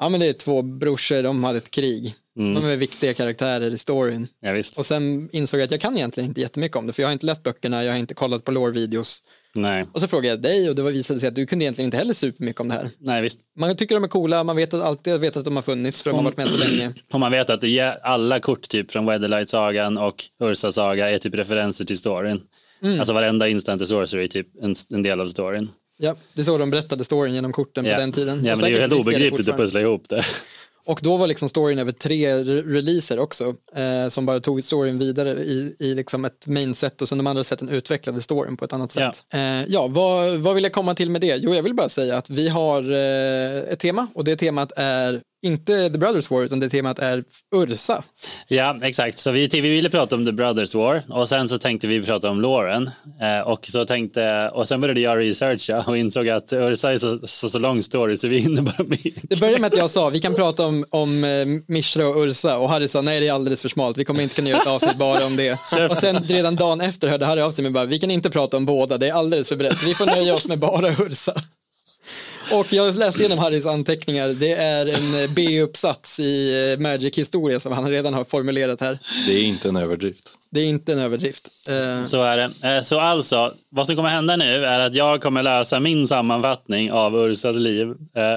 ja men det är två brorsor, de hade ett krig. De är viktiga karaktärer i storyn. Ja. Och sen insåg jag att jag kan egentligen inte jättemycket om det, för jag har inte läst böckerna, jag har inte kollat på lore-videos. Nej. Och så frågade jag dig och det visade sig att du kunde egentligen inte heller supermycket om det här. Nej, visst. Man tycker de är coola, man vet att alltid vet att de har funnits för de har varit med så länge. Och man vet att alla kort typ från Weatherlight-sagan och Ursa-saga är typ referenser till storyn. Mm. Alltså varenda instant i Sorcery är typ en, en del av storyn. Ja, det är så de berättade storyn genom korten Ja, på den tiden. ja men det är ju helt obegripligt att pussla ihop det. Och då var liksom storyn över tre re- releaser också, eh, som bara tog storyn vidare i, i liksom ett main set och sen de andra sätten utvecklade storyn på ett annat Ja. sätt. Eh, ja, vad, vad vill jag komma till med det? Jo, jag vill bara säga att vi har eh, ett tema och det temat är inte The Brothers War utan det temat är Ursa. Ja, exakt. Så vi, vi ville prata om The Brothers War och sen så tänkte vi prata om Lauren. Eh, och, så tänkte, och sen började jag researcha och insåg att Ursa är så, så, så lång story så vi hinner bara med. Det började med att jag sa vi kan prata om, om eh, Mishra och Ursa och Harry sa nej det är alldeles för smalt, vi kommer inte kunna göra ett avsnitt bara om det. Och sen redan dagen efter hörde Harry av sig med bara vi kan inte prata om båda, det är alldeles för brett, vi får nöja oss med bara Ursa. Och jag läste igenom Harrys anteckningar, det är en eh, B-uppsats i eh, Magic-historia som han redan har formulerat här. Det är inte en överdrift. Det är inte en överdrift. Eh, Så är det. Så alltså, vad som kommer hända nu är att jag kommer läsa min sammanfattning av Ursas liv.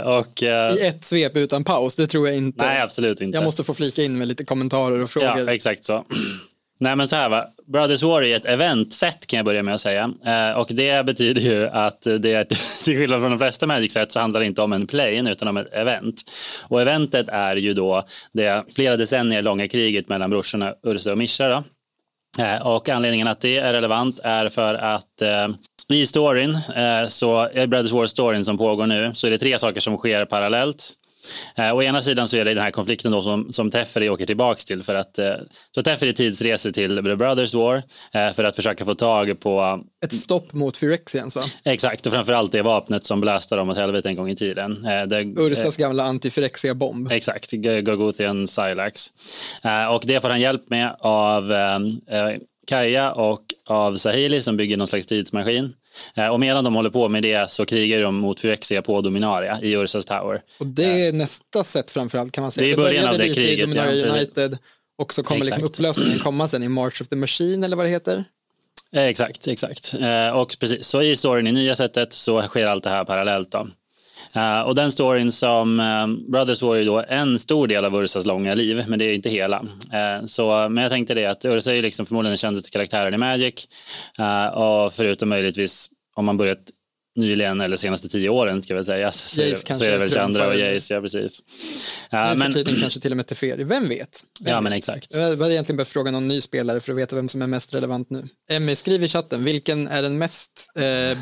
Och, I ett svep utan paus, det tror jag inte. nej, absolut inte. Jag måste få flika in med lite kommentarer och frågor. Ja, exakt så. Nej men så här va, Brothers War är ett eventset kan jag börja med att säga. Eh, och det betyder ju att det är, till skillnad från de flesta Magic-set så handlar det inte om en play utan om ett event. Och eventet är ju då det flera decennier långa kriget mellan brorsorna Ursa och Mischa. Då. Eh, och anledningen att det är relevant är för att eh, i storyn, eh, så i Brothers War-storyn som pågår nu, så är det tre saker som sker parallellt. Eh, å ena sidan så är det den här konflikten då som, som Teferi åker tillbaks till för att eh, så Teferi tidsreser till The Brothers War eh, för att försöka få tag på Ett stopp mot Phyrexians va? exakt och framförallt det vapnet som blastar dem åt helvete en gång i tiden. Eh, det, Ursas gamla anti-Phyrexia-bomb. Exakt, G- Gorgothian Silax. Och det får han hjälp med av Kaja och av Sahili som bygger någon slags tidsmaskin. Eh, och medan de håller på med det så krigar de mot Phyrexia på Dominaria i Ursas Tower. Och det är nästa sätt framförallt kan man säga. Det är Det början började av det lite i kriget, Dominaria ja. United och så kommer liksom upplösningen komma sen i March of the Machine eller vad det heter. Eh, Exakt, exakt. Eh, och precis, så i storyn i nya sättet så sker allt det här parallellt. Då. Eh, och den storyn som eh, Brothers var ju då en stor del av Ursas långa liv, men det är inte hela. Eh, så, men jag tänkte det att Ursa är ju liksom förmodligen den kändaste karaktären i Magic. Eh, och förutom möjligtvis om man börjat nyligen eller senaste tio åren ska jag väl säga. Så, Jace så kanske är det väl Chandra och. Jace, ja precis. För men, tiden kanske till och med Teferi, vem vet? Vem ja men exakt. Jag hade egentligen behövt fråga någon ny spelare för att veta vem som är mest relevant nu. Emmy, skriv i chatten, vilken är den mest eh,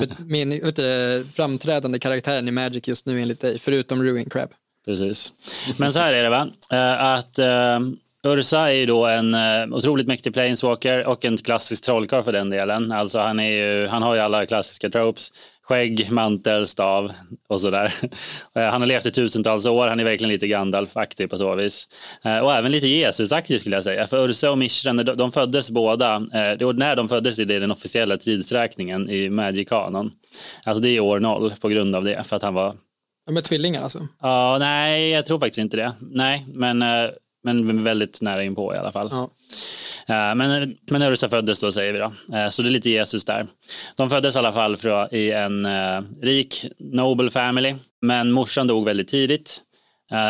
framträdande karaktären i Magic just nu enligt dig, förutom Ruin Crab? Precis. Men så här är det va, Eh, att eh, Ursa är ju då en eh, otroligt mäktig planeswalker och en klassisk trollkarl för den delen. Alltså han, är ju, han har ju alla klassiska tropes. Skägg, mantel, stav och sådär. Eh, Han har levt i tusentals år, han är verkligen lite Gandalf-aktig på så vis. Eh, Och även lite Jesus-aktig skulle jag säga. För Ursa och Mishra, de- de föddes båda, eh, när de föddes det den officiella tidsräkningen i Magic-kanon. Alltså det är år noll på grund av det, för att han var De är tvillingar alltså. Ja, nej, jag tror faktiskt inte det. Nej, men, men väldigt nära inpå i alla fall. Ja. Eh, Men, men Ursa föddes då säger vi då. Eh, Så det är lite Jesus där. De föddes i alla fall i en eh, rik noble family. Men morsan dog väldigt tidigt.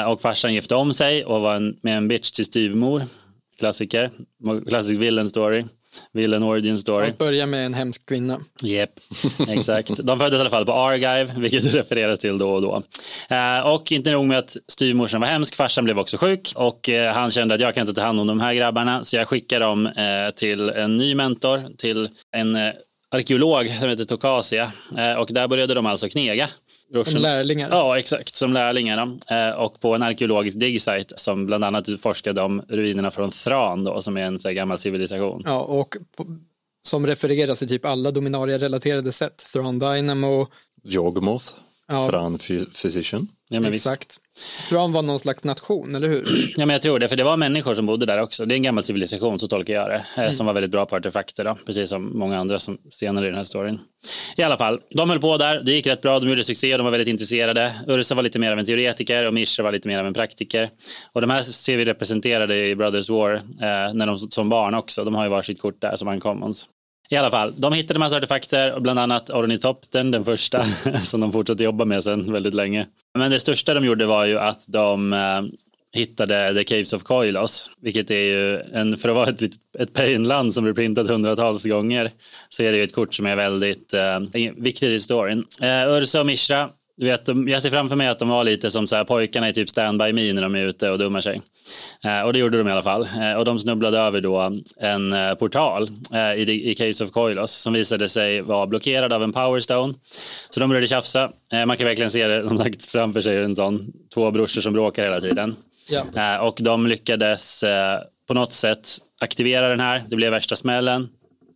Och farsan gifte om sig och var en, med en bitch till styvmor. Klassiker. Klassisk villain story. Villain Origin Story. Allt börjar med en hemsk kvinna. Jep, exakt. De föddes i alla fall på Argive, vilket refereras till då och då. Eh, och inte nog med att styvmorsan var hemsk, farsan blev också sjuk och eh, han kände att jag kan inte ta hand om de här grabbarna så jag skickar dem eh, till en ny mentor, till en arkeolog som heter Tokasia och där började de alltså knega. Som lärlingar? Ja, exakt, som lärlingar. Eh, och på en arkeologisk digsite som bland annat utforskade om ruinerna från Thran då, som är en så här, gammal civilisation. Ja, och på, som refereras i typ alla Dominaria-relaterade sätt. Thran Dynamo. Yogmoth, Ja. Phy- Physician. Ja, men visst. Exakt. Thran var någon slags nation, eller hur? Ja, men jag tror det, för det var människor som bodde där också. Det är en gammal civilisation, så tolkar jag det, eh, som var väldigt bra på artefakter, då, precis som många andra som senare i den här storyn. I alla fall, de höll på där, det gick rätt bra, de gjorde succé, de var väldigt intresserade. Ursa var lite mer av en teoretiker och Mishra var lite mer av en praktiker. Och de här ser vi representerade i Brothers War eh, när de som barn också, de har ju varsitt kort där som uncommons. I alla fall, de hittade massa artefakter, bland annat ornitoptern, den första, som de fortsatte jobba med sen väldigt länge. Men det största de gjorde var ju att de eh, hittade The Caves of Koilos, vilket är ju en, för att vara ett, ett painland som blir printat hundratals gånger, så är det ju ett kort som är väldigt eh, viktigt i storyn. Eh, Ursa och Mishra, du vet, jag ser framför mig att de var lite som så här, pojkarna i typ Stand By Me när de är ute och dummar sig. Eh, och det gjorde de i alla fall. Eh, och de snubblade över då en eh, portal eh, i, i Caves of Koilos som visade sig vara blockerad av en powerstone. Så de började tjafsa. Eh, man kan verkligen se det, de har lagt framför sig en sån, två brorsor som bråkar hela tiden. Ja. Eh, och de lyckades på något sätt aktivera den här. Det blev värsta smällen.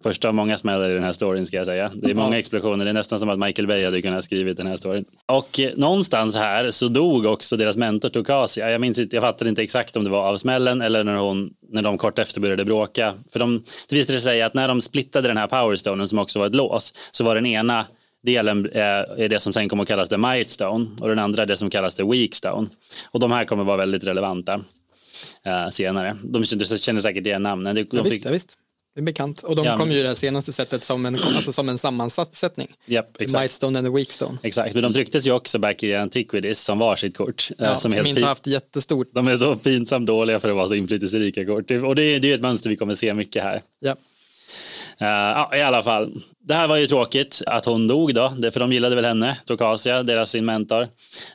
Första av många smällar i den här storyn ska jag säga. Det är många explosioner. Det är nästan som att Michael Bay hade kunnat skrivit den här storyn. Och eh, någonstans här så dog också deras mentor Tokasia. Jag minns inte, jag fattade inte exakt om det var av smällen eller när, hon, när de kort efter började bråka. För de, det visade sig att när de splittade den här powerstonen som också var ett lås så var den ena delen eh, är det som sen kommer att kallas the might stone och den andra är det som kallas the weak stone. Och de här kommer vara väldigt relevanta eh, senare. De känner, säkert igen namnen. De, Ja, visst, ja, visst. Det är bekant. Och de Ja, kom ju i det här senaste sättet som en, alltså som en sammansättning. The exakt. Mightstone and the Weakstone. Exakt, men de trycktes ju också back i Antiquities som varsitt kort. eh, Ja, som, som, inte pin- haft jättestort. De är så pinsamt dåliga för att vara så inflytelserika kort. Och det är, det är ett mönster vi kommer se mycket här. Ja. Uh, ja, I alla fall, det här var ju tråkigt att hon dog då, det- för de gillade väl henne, Tokasia, deras sin mentor.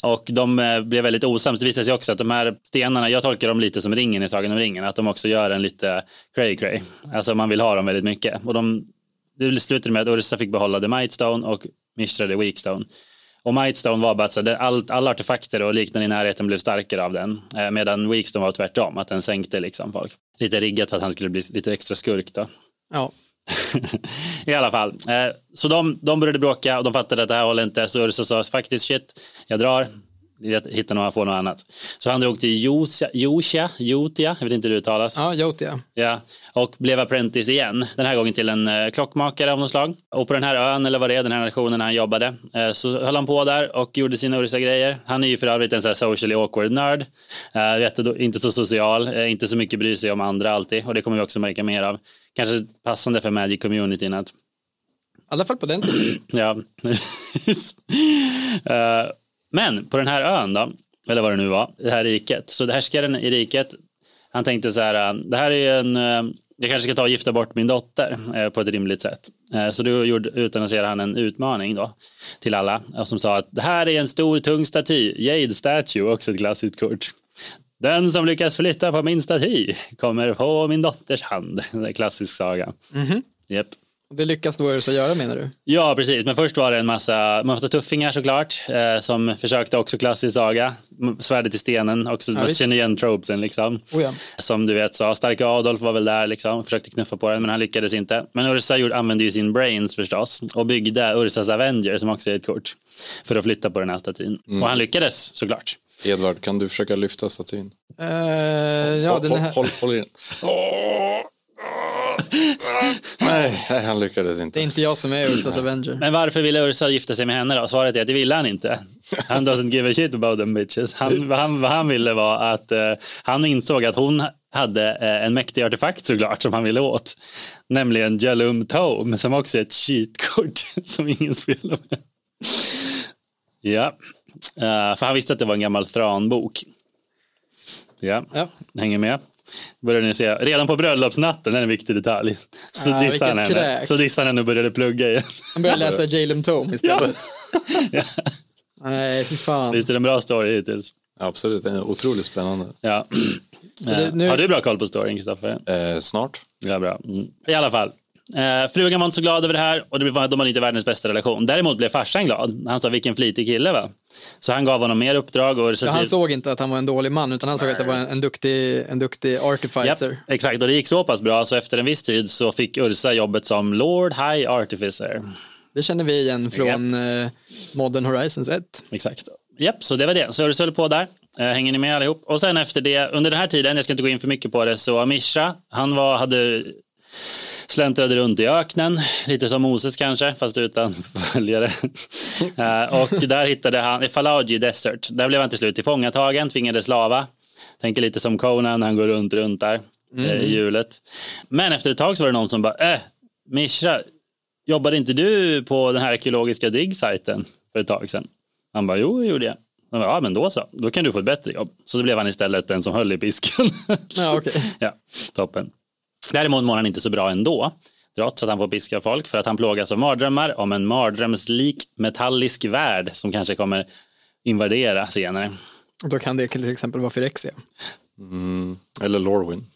Och de eh, blev väldigt osams. Det visade sig också att de här stenarna, jag tolkar dem lite som ringen i Sagan om ringen, att de också gör en lite cray cray. Alltså man vill ha dem väldigt mycket. Och de, det slutade med att Ursa fick behålla The Mightstone och Mishra The Weakstone. Och Mightstone var bara att så, all, alla artefakter och liknande i närheten blev starkare av den. Eh, medan Weakstone var tvärtom, att den sänkte liksom folk. Lite riggat för att han skulle bli lite extra skurk då. Ja. I alla fall. Eh, så de, de började bråka och de fattade att det här håller inte. Så Ursa sa faktiskt shit, jag drar. Jag hittar några på något annat. Så han drog till Josia, Jotia, jag vet inte hur det uttalas. Ja, Jotia. Ja, och blev apprentice igen. Den här gången till en eh, klockmakare av något slag. Och på den här ön, eller vad det är, den här nationen han jobbade, eh, så höll han på där och gjorde sina Ursa-grejer. Han är ju för övrigt en så här socially awkward nörd. Eh, inte så social, inte så mycket bry sig om andra alltid. Och det kommer vi också märka mer av. Kanske passande för Magic-communityn att I alla fall på den tiden. Ja. Eh, Men på den här ön då, eller vad det nu var, det här riket. Så det härskaren i riket, han tänkte så här, eh, det här är ju en, eh, jag kanske ska ta och gifta bort min dotter eh, på ett rimligt sätt. Så då gjorde, utannonserade han en utmaning då till alla som sa att det här är en stor tung staty, Jade Statue, också ett klassiskt kort. Den som lyckas flytta på min staty kommer få min dotters hand. Det är en klassisk saga. Japp. Det lyckas då Ursa göra menar du? Ja, precis. Men först var det en massa, massa tuffingar såklart, eh, som försökte också klassisk saga. Svärdet i stenen, också, man visst. känner igen tropesen liksom. Oh ja. Som du vet sa, starka Adolf var väl där liksom, försökte knuffa på den, men han lyckades inte. Men Ursa gjorde, använde ju sin brains förstås och byggde Ursas Avenger, som också är ett kort, för att flytta på den här statyn. Och han lyckades såklart. Edvard, kan du försöka lyfta statyn? Eh, ja, den håll, här, håll, håll i den. nej, han lyckades det är inte. inte jag som är Ursas Avenger. Men varför ville Ursa gifta sig med henne då? Svaret är att det ville han inte. Han doesn't give a shit about them bitches. Han, vad, han, vad han ville var att eh, han insåg att hon hade eh, en mäktig artefakt såklart som han ville åt. Nämligen Jalum Tome som också är ett cheatkort som ingen spelar med. Ja, Eh, för han visste att det var en gammal Thran-bok. Ja, Ja. hänger med. Började ni se, redan på bröllopsnatten är en viktig detalj. Så Ah, dissade han henne. Så dissade han henne och började plugga igen. Han började läsa Jalem Tome istället. Ja. Nej, fy fan. Visst är det en bra story hittills? Absolut, det är otroligt spännande. Ja. det- nu- Har du bra koll på storyn, Kristoffer? Eh, snart. Ja, bra. Mm. I alla fall. Eh, frugan var inte så glad över det här och det var, de hade inte världens bästa relation. Däremot blev farsan glad. Han sa vilken flitig kille va. Så han gav honom mer uppdrag. Och så Ja, han såg inte att han var en dålig man utan han såg att det var en, en, duktig, en duktig artificer. exakt, och det gick så pass bra så efter en viss tid så fick Ursa jobbet som Lord High Artificer. Det känner vi igen från eh, Modern Horizons 1. Exakt. Japp, så det var det. Så Ursa höll på där. Eh, hänger ni med allihop? Och sen efter det, under den här tiden, jag ska inte gå in för mycket på det, så Mishra, han var, hade släntrade runt i öknen, lite som Moses kanske, fast utan följare. Eh, och där hittade han, i Falaji Desert, där blev han till slut tillfångatagen, tvingades slava. Tänker lite som Conan, han går runt, runt där eh, i hjulet. Men efter ett tag så var det någon som bara, äh, Mishra, jobbade inte du på den här arkeologiska diggsajten för ett tag sedan? Han bara, jo, det gjorde jag. Bara, ja, men då så, då kan du få ett bättre jobb. Så då blev han istället den som höll i pisken. Ja, okej. ja, toppen. Däremot mår han inte så bra ändå, trots att han får piska folk för att han plågas av mardrömmar om en mardrömslik metallisk värld som kanske kommer invadera senare. Och Då kan det till exempel vara Phyrexia. Eller Lorwyn.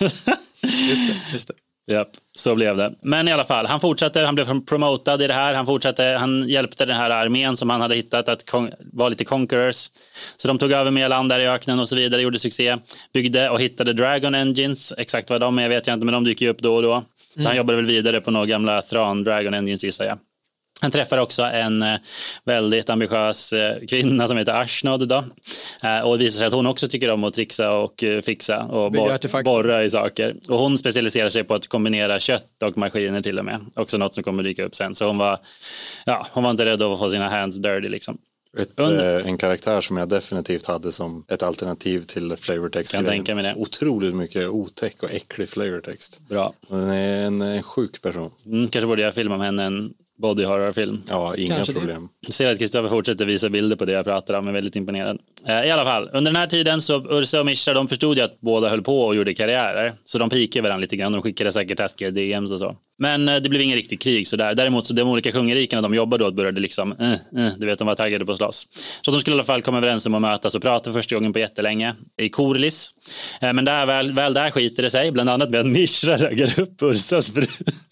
Just det. Just det. Japp, så blev det. Men i alla fall, han fortsatte, han blev promotad i det här. Han fortsatte, han hjälpte den här armén som han hade hittat att vara lite conquerors. Så de tog över mer land där i öknen och så vidare, gjorde succé. Byggde och hittade Dragon Engines. Exakt vad de är vet jag inte, men de dyker ju upp då och då. Så han jobbade väl vidare på några gamla Thran Dragon Engines gissar jag. Han träffar också en eh, väldigt ambitiös eh, kvinna som heter Ashnod. Då. Eh, och det visar sig att hon också tycker om att trixa och fixa och bor- borra i saker. Och hon specialiserar sig på att kombinera kött och maskiner till och med. Också något som kommer dyka upp sen. Så hon var, ja, hon var inte rädd att få sina hands dirty liksom. Ett, eh, en karaktär som jag definitivt hade som ett alternativ till flavortext. Kan tänka mig det. Otroligt mycket otäck och äcklig flavortext. Bra. Hon är en, en sjuk person. Mm, kanske borde jag filma med henne en body horror-film. Ja, inga Kanske problem. Jag ser att Kristoffer fortsätter visa bilder på det jag pratar om, är väldigt imponerad. Eh, I alla fall, under den här tiden så Ursa och Mischa de förstod ju att båda höll på och gjorde karriärer. Så de pikade varandra lite grann, de skickade säkert taskiga DMs och så. Men eh, det blev ingen riktigt krig sådär. Däremot så de olika kungarikena de jobbade åt började liksom, eh, eh, du vet de var taggade på att slåss. Så de skulle i alla fall komma överens om att mötas och prata första gången på jättelänge i Korlis. Eh, men där, väl, väl där skiter det sig, bland annat med att Mishra raggar upp Ursas fru.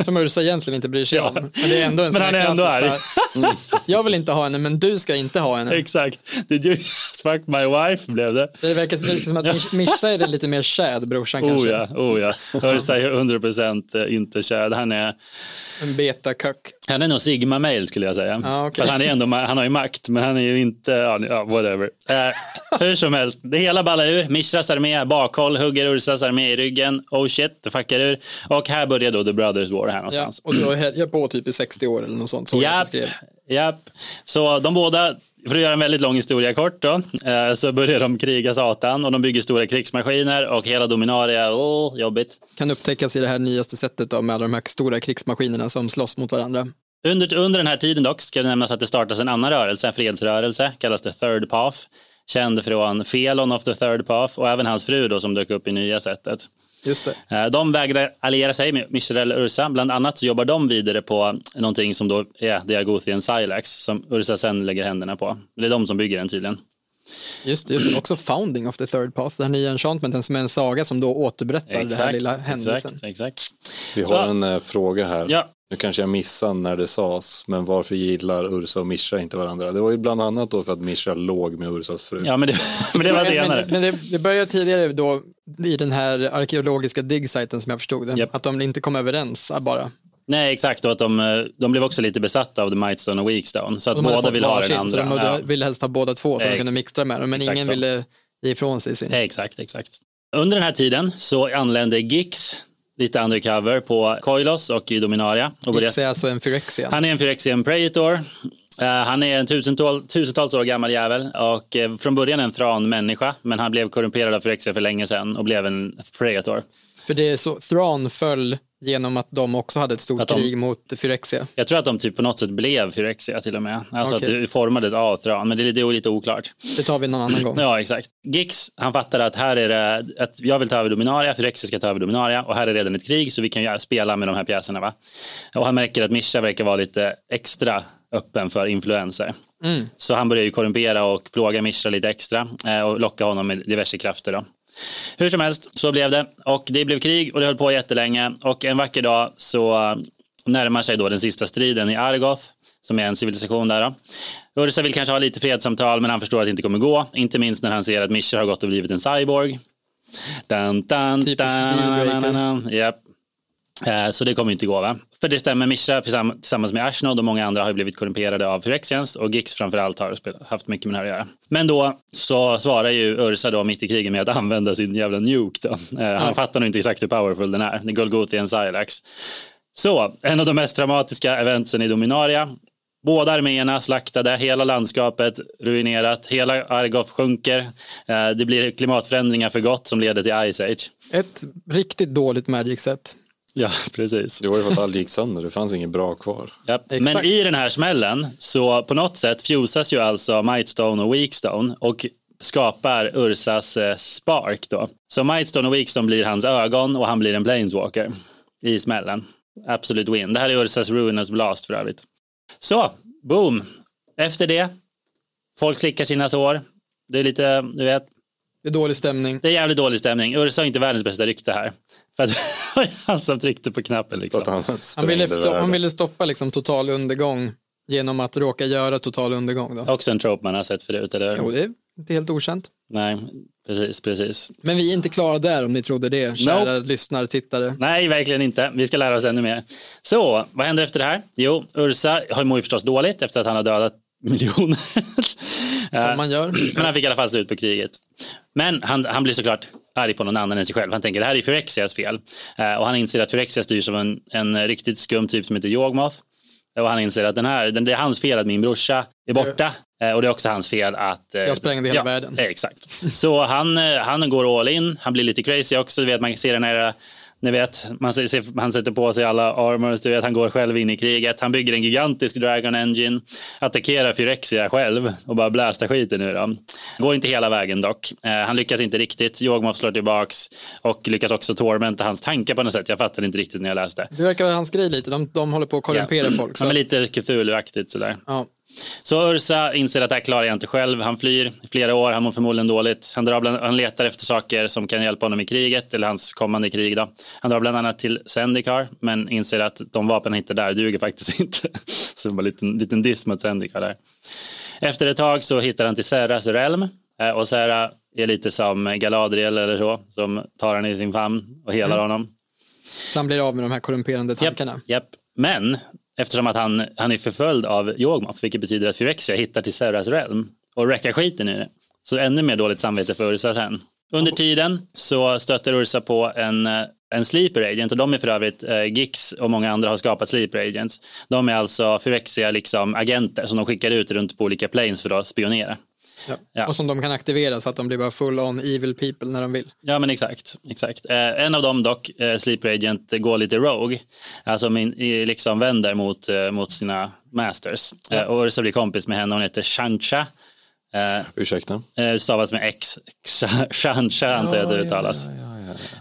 Som Ursa egentligen inte bryr sig Ja. om. Men det är ändå en Men han är ändå bara, mm, Jag vill inte ha henne, men du ska inte ha henne. Exakt. Did you fuck my wife blev det. Så det verkar det verkar som att Mish- Mishra är lite mer Chad, brorsan Oh kanske. ja, oh ja. Ursa är 100% inte kär. Han är, En beta-kuck. han är nog Sigma male skulle jag säga. Ja, okej. Fast han, är ändå, han har ju makt, men han är ju inte, ja, ja, whatever. Eh, hur som helst, det hela ballar ur. Mishras armé bakhåll, hugger Ursas armé i ryggen. Oh shit, det fuckar ur. Och här börjar då The Brothers War här Ja, någonstans. och du har hällt på typ i 60 år eller något sånt. Så jag Japp. Så de båda, för att göra en väldigt lång historia kort då, eh, så börjar de kriga Satan och de bygger stora krigsmaskiner och hela Dominaria, åh, jobbigt. Kan upptäckas i det här nyaste sättet då, med alla de här stora krigsmaskinerna som slåss mot varandra. Under, under den här tiden dock ska det nämnas att det startas en annan rörelse, en fredsrörelse, kallas det Third Path. Känd från Felon of the Third Path och även hans fru då som dök upp i nya sättet. Just det. Eh, De vägrar alliera sig med och Ursa. Bland annat så jobbar de vidare på någonting som då är The Agothian Silax som Ursa sen lägger händerna på. Det är de som bygger den tydligen. Just, det, just det. Också Founding of the Third Path, den här nya enchantmenten som är en saga som då återberättar den här lilla händelsen. exakt, exakt. Vi har Ja. en eh, fråga här. Ja. Nu kanske jag missade när det sades, men varför gillar Ursa och Mishra inte varandra? Det var ju bland annat då för att Mishra låg med Ursas fru. Ja, men det, men det var senare. Men, men det, det började tidigare då i den här arkeologiska diggsajten som jag förstod det. Japp. Att de inte kom överens ah, bara. Nej, exakt. Och att de, eh, de blev också lite besatta av The Mightstone och Weakstone. Så att båda ville ha den så andra. de Ja. ville helst ha båda två så de kunde mixtra med dem. Men ingen så. ville ge ifrån sig sin. Exakt, exakt. Under den här tiden så anlände Gix lite undercover på Koilos och i Dominaria. Och Gix är alltså en Phyrexian. han är en Phyrexian Praetor. Eh, han är en tusental, tusentals år gammal jävel och eh, från början en Thran-människa men han blev korrumperad av Phyrexia för länge sedan och blev en Praetor. För det är så, Thrawn föll genom att de också hade ett stort de- krig mot Phyrexia. Jag tror att de typ på något sätt blev Phyrexia till och med. Alltså Okej. att det formades av Thrawn, men det är lite, oklart. Det tar vi någon annan gång. Ja, exakt. Gix, han fattar att här är det, att jag vill ta över Dominaria, Phyrexia ska ta över Dominaria och här är redan ett krig så vi kan ju spela med de här pjäserna. Va? Och han märker att Mischa verkar vara lite extra öppen för influenser. Så han börjar ju korrumpera och plåga Mischa lite extra eh, och locka honom med diverse krafter. Då. Hur som helst, så blev det. Och det blev krig och det höll på jättelänge. Och en vacker dag så närmar sig då den sista striden i Argoth, som är en civilisation där. Då. Ursa vill kanske ha lite fredssamtal, men han förstår att det inte kommer gå. Inte minst när han ser att Mischa har gått och blivit en cyborg. Dun, dun, Typisk dealbreaker. dun, dun, dun. Japp. Eh, Så det kommer inte gå va? För det stämmer, Mischa tillsamm- tillsammans med Ashnod och många andra har blivit korrumperade av Phyrexians och Gix framförallt har haft mycket med det här att göra. Men då så svarar ju Ursa då mitt i kriget med att använda sin jävla nuke då. Eh, Han fattar nog inte exakt hur powerful den är. Det är Golgothian Silax. Så, en av de mest dramatiska eventsen i Dominaria. Båda arméerna slaktade, hela landskapet ruinerat, hela Argoth sjunker. Eh, Det blir klimatförändringar för gott som leder till Ice Age. Ett riktigt dåligt Magic-set. Ja, precis. Det var ju för att allt gick sönder, det fanns inget bra kvar. Ja, men i den här smällen så på något sätt fusas ju alltså Mightstone och Weakstone och skapar Ursas eh, spark då. Så Mightstone och Weakstone blir hans ögon och han blir en Planeswalker i smällen. Absolut win. Det här är Ursas Ruinous Blast för övrigt. Så, boom. Efter det, folk slickar sina sår. Det är lite, du vet, Det är dålig stämning. det är jävligt dålig stämning. Ursa har inte världens bästa rykte här. För att han som tryckte på knappen liksom. Han, Han ville, stoppa, han ville stoppa liksom total undergång genom att råka göra total undergång. Då. Också en trope man har sett förut, eller hur? Jo, det är inte helt okänt. Nej, precis, precis. Men vi är inte klara där om ni trodde det, kära lyssnare, tittare. Nej, verkligen inte. Vi ska lära oss ännu mer. Så, vad händer efter det här? Jo, Ursa har mår ju förstås dåligt efter att han har dödat miljoner. Som man gör. Men han fick i alla fall slut på kriget. Men han, han blir såklart arg på någon annan än sig själv. Han tänker det här är Phyrexias fel. Eh, och han inser att Phyrexia styrs av en, en riktigt skum typ som heter Yawgmoth. Och han inser att den här, den, det är hans fel att min brorsa är borta. Eh, och det är också hans fel att... eh, Jag sprängde hela ja, världen. Exakt. Så han, han går all in. Han blir lite crazy också. Du vet, man ser den här ni vet, man han sätter på sig alla armors, du vet, han går själv in i kriget. Han bygger en gigantisk Dragon Engine, attackerar Phyrexia själv och bara blästar skiten ur dem. Går inte hela vägen dock. Eh, han lyckas inte riktigt. Yawgmoth slår tillbaks och lyckas också tormenta hans tankar på något sätt. Jag fattade inte riktigt när jag läste. Det verkar vara hans grej lite, de, de håller på att korrumpera folk. Så Ja, men lite Cthulhu-aktigt sådär. ja. Så Ursa inser att det här klarar jag inte själv. Han flyr i flera år, han mår förmodligen dåligt. Han, drar bland, han letar efter saker som kan hjälpa honom i kriget, eller hans kommande krig. Då. Han drar bland annat till Zendikar, men inser att de vapen han hittar där duger faktiskt inte. Så det var en liten, liten diss mot Zendikar där. Efter ett tag så hittar han till Serras Realm. eh, Och Serra är lite som Galadriel eller så, som tar han i sin famn och helar honom. Så han blir av med de här korrumperande tankarna. Japp, japp. Men eftersom att han, han är förföljd av Yogmoth, vilket betyder att Phyrexia hittar till Serras Realm och räcker skiten i det. Så ännu mer dåligt samvete för Ursa sen. Under tiden så stöter Ursa på en, eh, en sleeper agent och de är för övrigt eh, Gix och många andra har skapat sleeper agents. De är alltså Phyrexia liksom agenter som de skickar ut runt på olika planes för att spionera. Ja. Ja. Och som de kan aktivera så att de blir bara full on evil people när de vill. Ja men exakt. exakt. Eh, en av dem dock, eh, Sleeper Agent, går lite rogue. Alltså min, liksom vänder mot, eh, mot sina masters. Eh, och Ursa blir kompis med henne, hon heter Shancha. Eh, Ursäkta? eh, stavas med X. Shancha antar jag att det uttalas.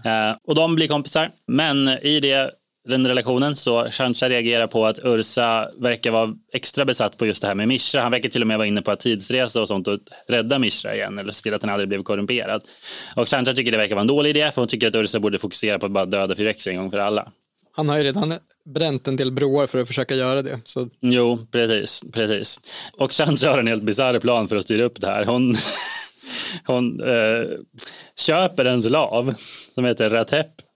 Eh, och de blir kompisar. Men i det, den relationen så Shancha reagerar på att Ursa verkar vara extra besatt på just det här med Mishra. Han verkar till och med vara inne på att tidsresa och sånt och rädda Mishra igen eller se till att han aldrig blev korrumperad. Och Shancha tycker det verkar vara en dålig idé för hon tycker att Ursa borde fokusera på att bara döda Phyrexia en gång för alla. Han har ju redan bränt en del broar för att försöka göra det. Så Jo, precis. precis. Och Shancha har en helt bisarr plan för att styra upp det här. Hon, hon eh, köper en slav som heter Ratep.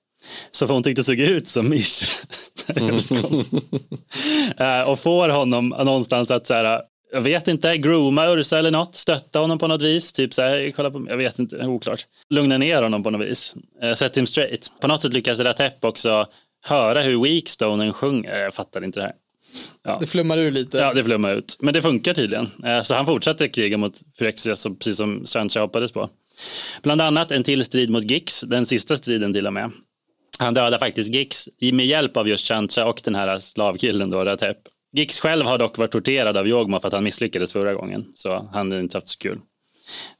Så hon tyckte såg ut som. Det konstigt. Eh, och får honom någonstans att så här, jag vet inte, grooma Ursa eller något, stötta honom på något vis, typ så här, kolla på, jag vet inte, oklart. Lugna ner honom på något vis, uh, set him straight. På något sätt lyckas Ratep också höra hur Weakstonen sjunger, jag fattar inte det här. det flummar ur lite. Ja, det flummar ut. Men det funkar tydligen. Eh, Så han fortsätter kriga mot Phyrexia så- precis som Sancha hoppades på. Bland annat en till strid mot Gix, den sista striden till och med. Han dödar faktiskt Gix med hjälp av just Chancha och den här slavkillen då, Ratep. Gix själv har dock varit torterad av Yogma för att han misslyckades förra gången. Så han har inte haft så kul.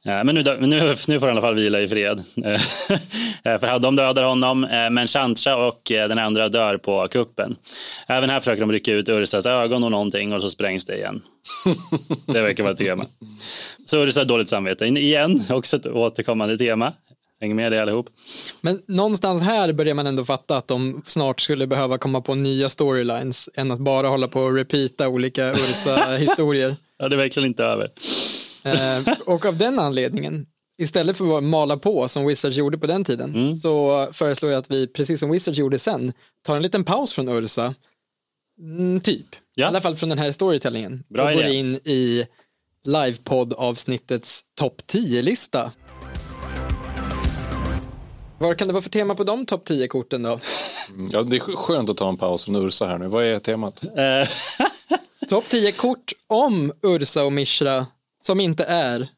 Eh, men nu, nu, nu får han i alla fall vila i fred. Eh, eh, för de dödar honom, men Chancha och den andra dör på kuppen. Även här försöker de rycka ut Ursas ögon och någonting och så sprängs det igen. Det verkar vara ett tema. Så Ursa har dåligt samvete. Igen, också ett återkommande tema. Hänger med det allihop. Men någonstans här börjar man ändå fatta att de snart skulle behöva komma på nya storylines än att bara hålla på och repeata olika Ursa-historier. ja, det är verkligen inte över. eh, och av den anledningen, istället för att mala på som Wizards gjorde på den tiden, mm. så föreslår jag att vi, precis som Wizards gjorde sen, tar en liten paus från Ursa. Mm, typ. Ja. I alla fall från den här storytellingen. Bra och går in i livepodd-avsnittets topp 10-lista. Vad kan det vara för tema på de topp 10-korten då? Ja, det är skönt att ta en paus från Ursa här nu. Vad är temat? Eh. topp 10 kort om Ursa och Mishra som inte är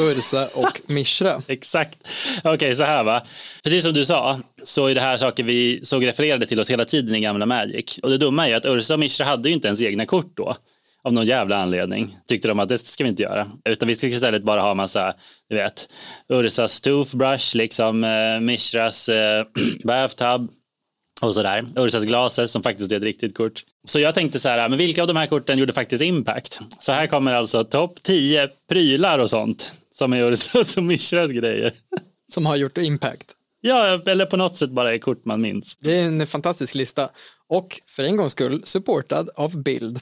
Ursa och Mishra. Exakt. Okej, okay, så här va. Precis som du sa så är det här saker vi såg refererade till oss hela tiden i gamla Magic. Och det dumma är ju att Ursa och Mishra hade ju inte ens egna kort då av någon jävla anledning tyckte de att det ska vi inte göra. Utan vi ska istället bara ha massa, du vet, Ursas toothbrush, liksom eh, Mishras eh, bathtub och sådär. Ursas glaser som faktiskt är ett riktigt kort. Så jag tänkte så här, men vilka av de här korten gjorde faktiskt impact? Så här kommer alltså topp 10 prylar och sånt som är Ursas och Mishras grejer. Som har gjort impact? Ja, eller på något sätt bara är kort man minns. Det är en fantastisk lista. Och för en gångs skull supportad av bild.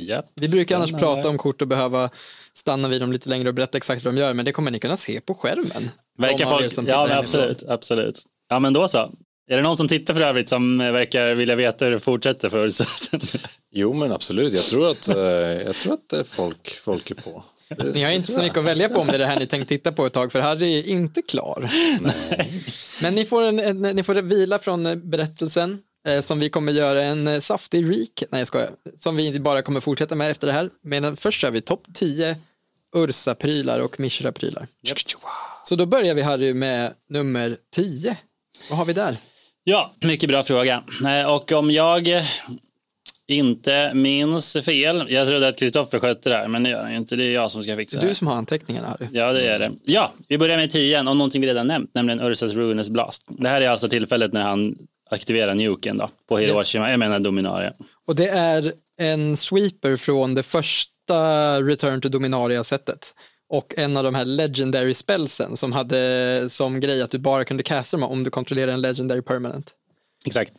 Yep, vi brukar annars prata om kort och behöva stanna vid dem lite längre och berätta exakt vad de gör, men det kommer ni kunna se på skärmen. Verkar folk, ja, absolut, absolut. Ja, men då så. Är det någon som tittar för övrigt som verkar vilja veta hur det fortsätter för Jo, men absolut. Jag tror att, eh, jag tror att eh, folk, folk är på. Ni har inte så mycket att välja på om det är det här ni tänkt titta på ett tag, för Harry är inte klar. Nej. Men ni får, en, en, ni får vila från berättelsen eh, som vi kommer göra en eh, saftig reek, nej jag skojar, som vi bara kommer fortsätta med efter det här. Men först kör vi topp 10 Ursa-prylar och Mishra-prylar. Yep. Så då börjar vi Harry med nummer 10. Vad har vi där? Ja, mycket bra fråga. Eh, och om jag inte minns fel, jag trodde att Kristoffer skötte det här, men det gör han inte. Det är jag som ska fixa det. Det är du som har anteckningarna Harry. Ja, det är det. Ja, vi börjar med 10 och någonting vi redan nämnt, nämligen Ursas Ruinous Blast. Det här är alltså tillfället när han aktivera nuken då, på Hiroshima, yes. jag menar Dominaria. Och det är en sweeper från det första Return to Dominaria-sättet. Och en av de här legendary spelsen som hade som grej att du bara kunde casta dem om du kontrollerar en legendary permanent. Exakt.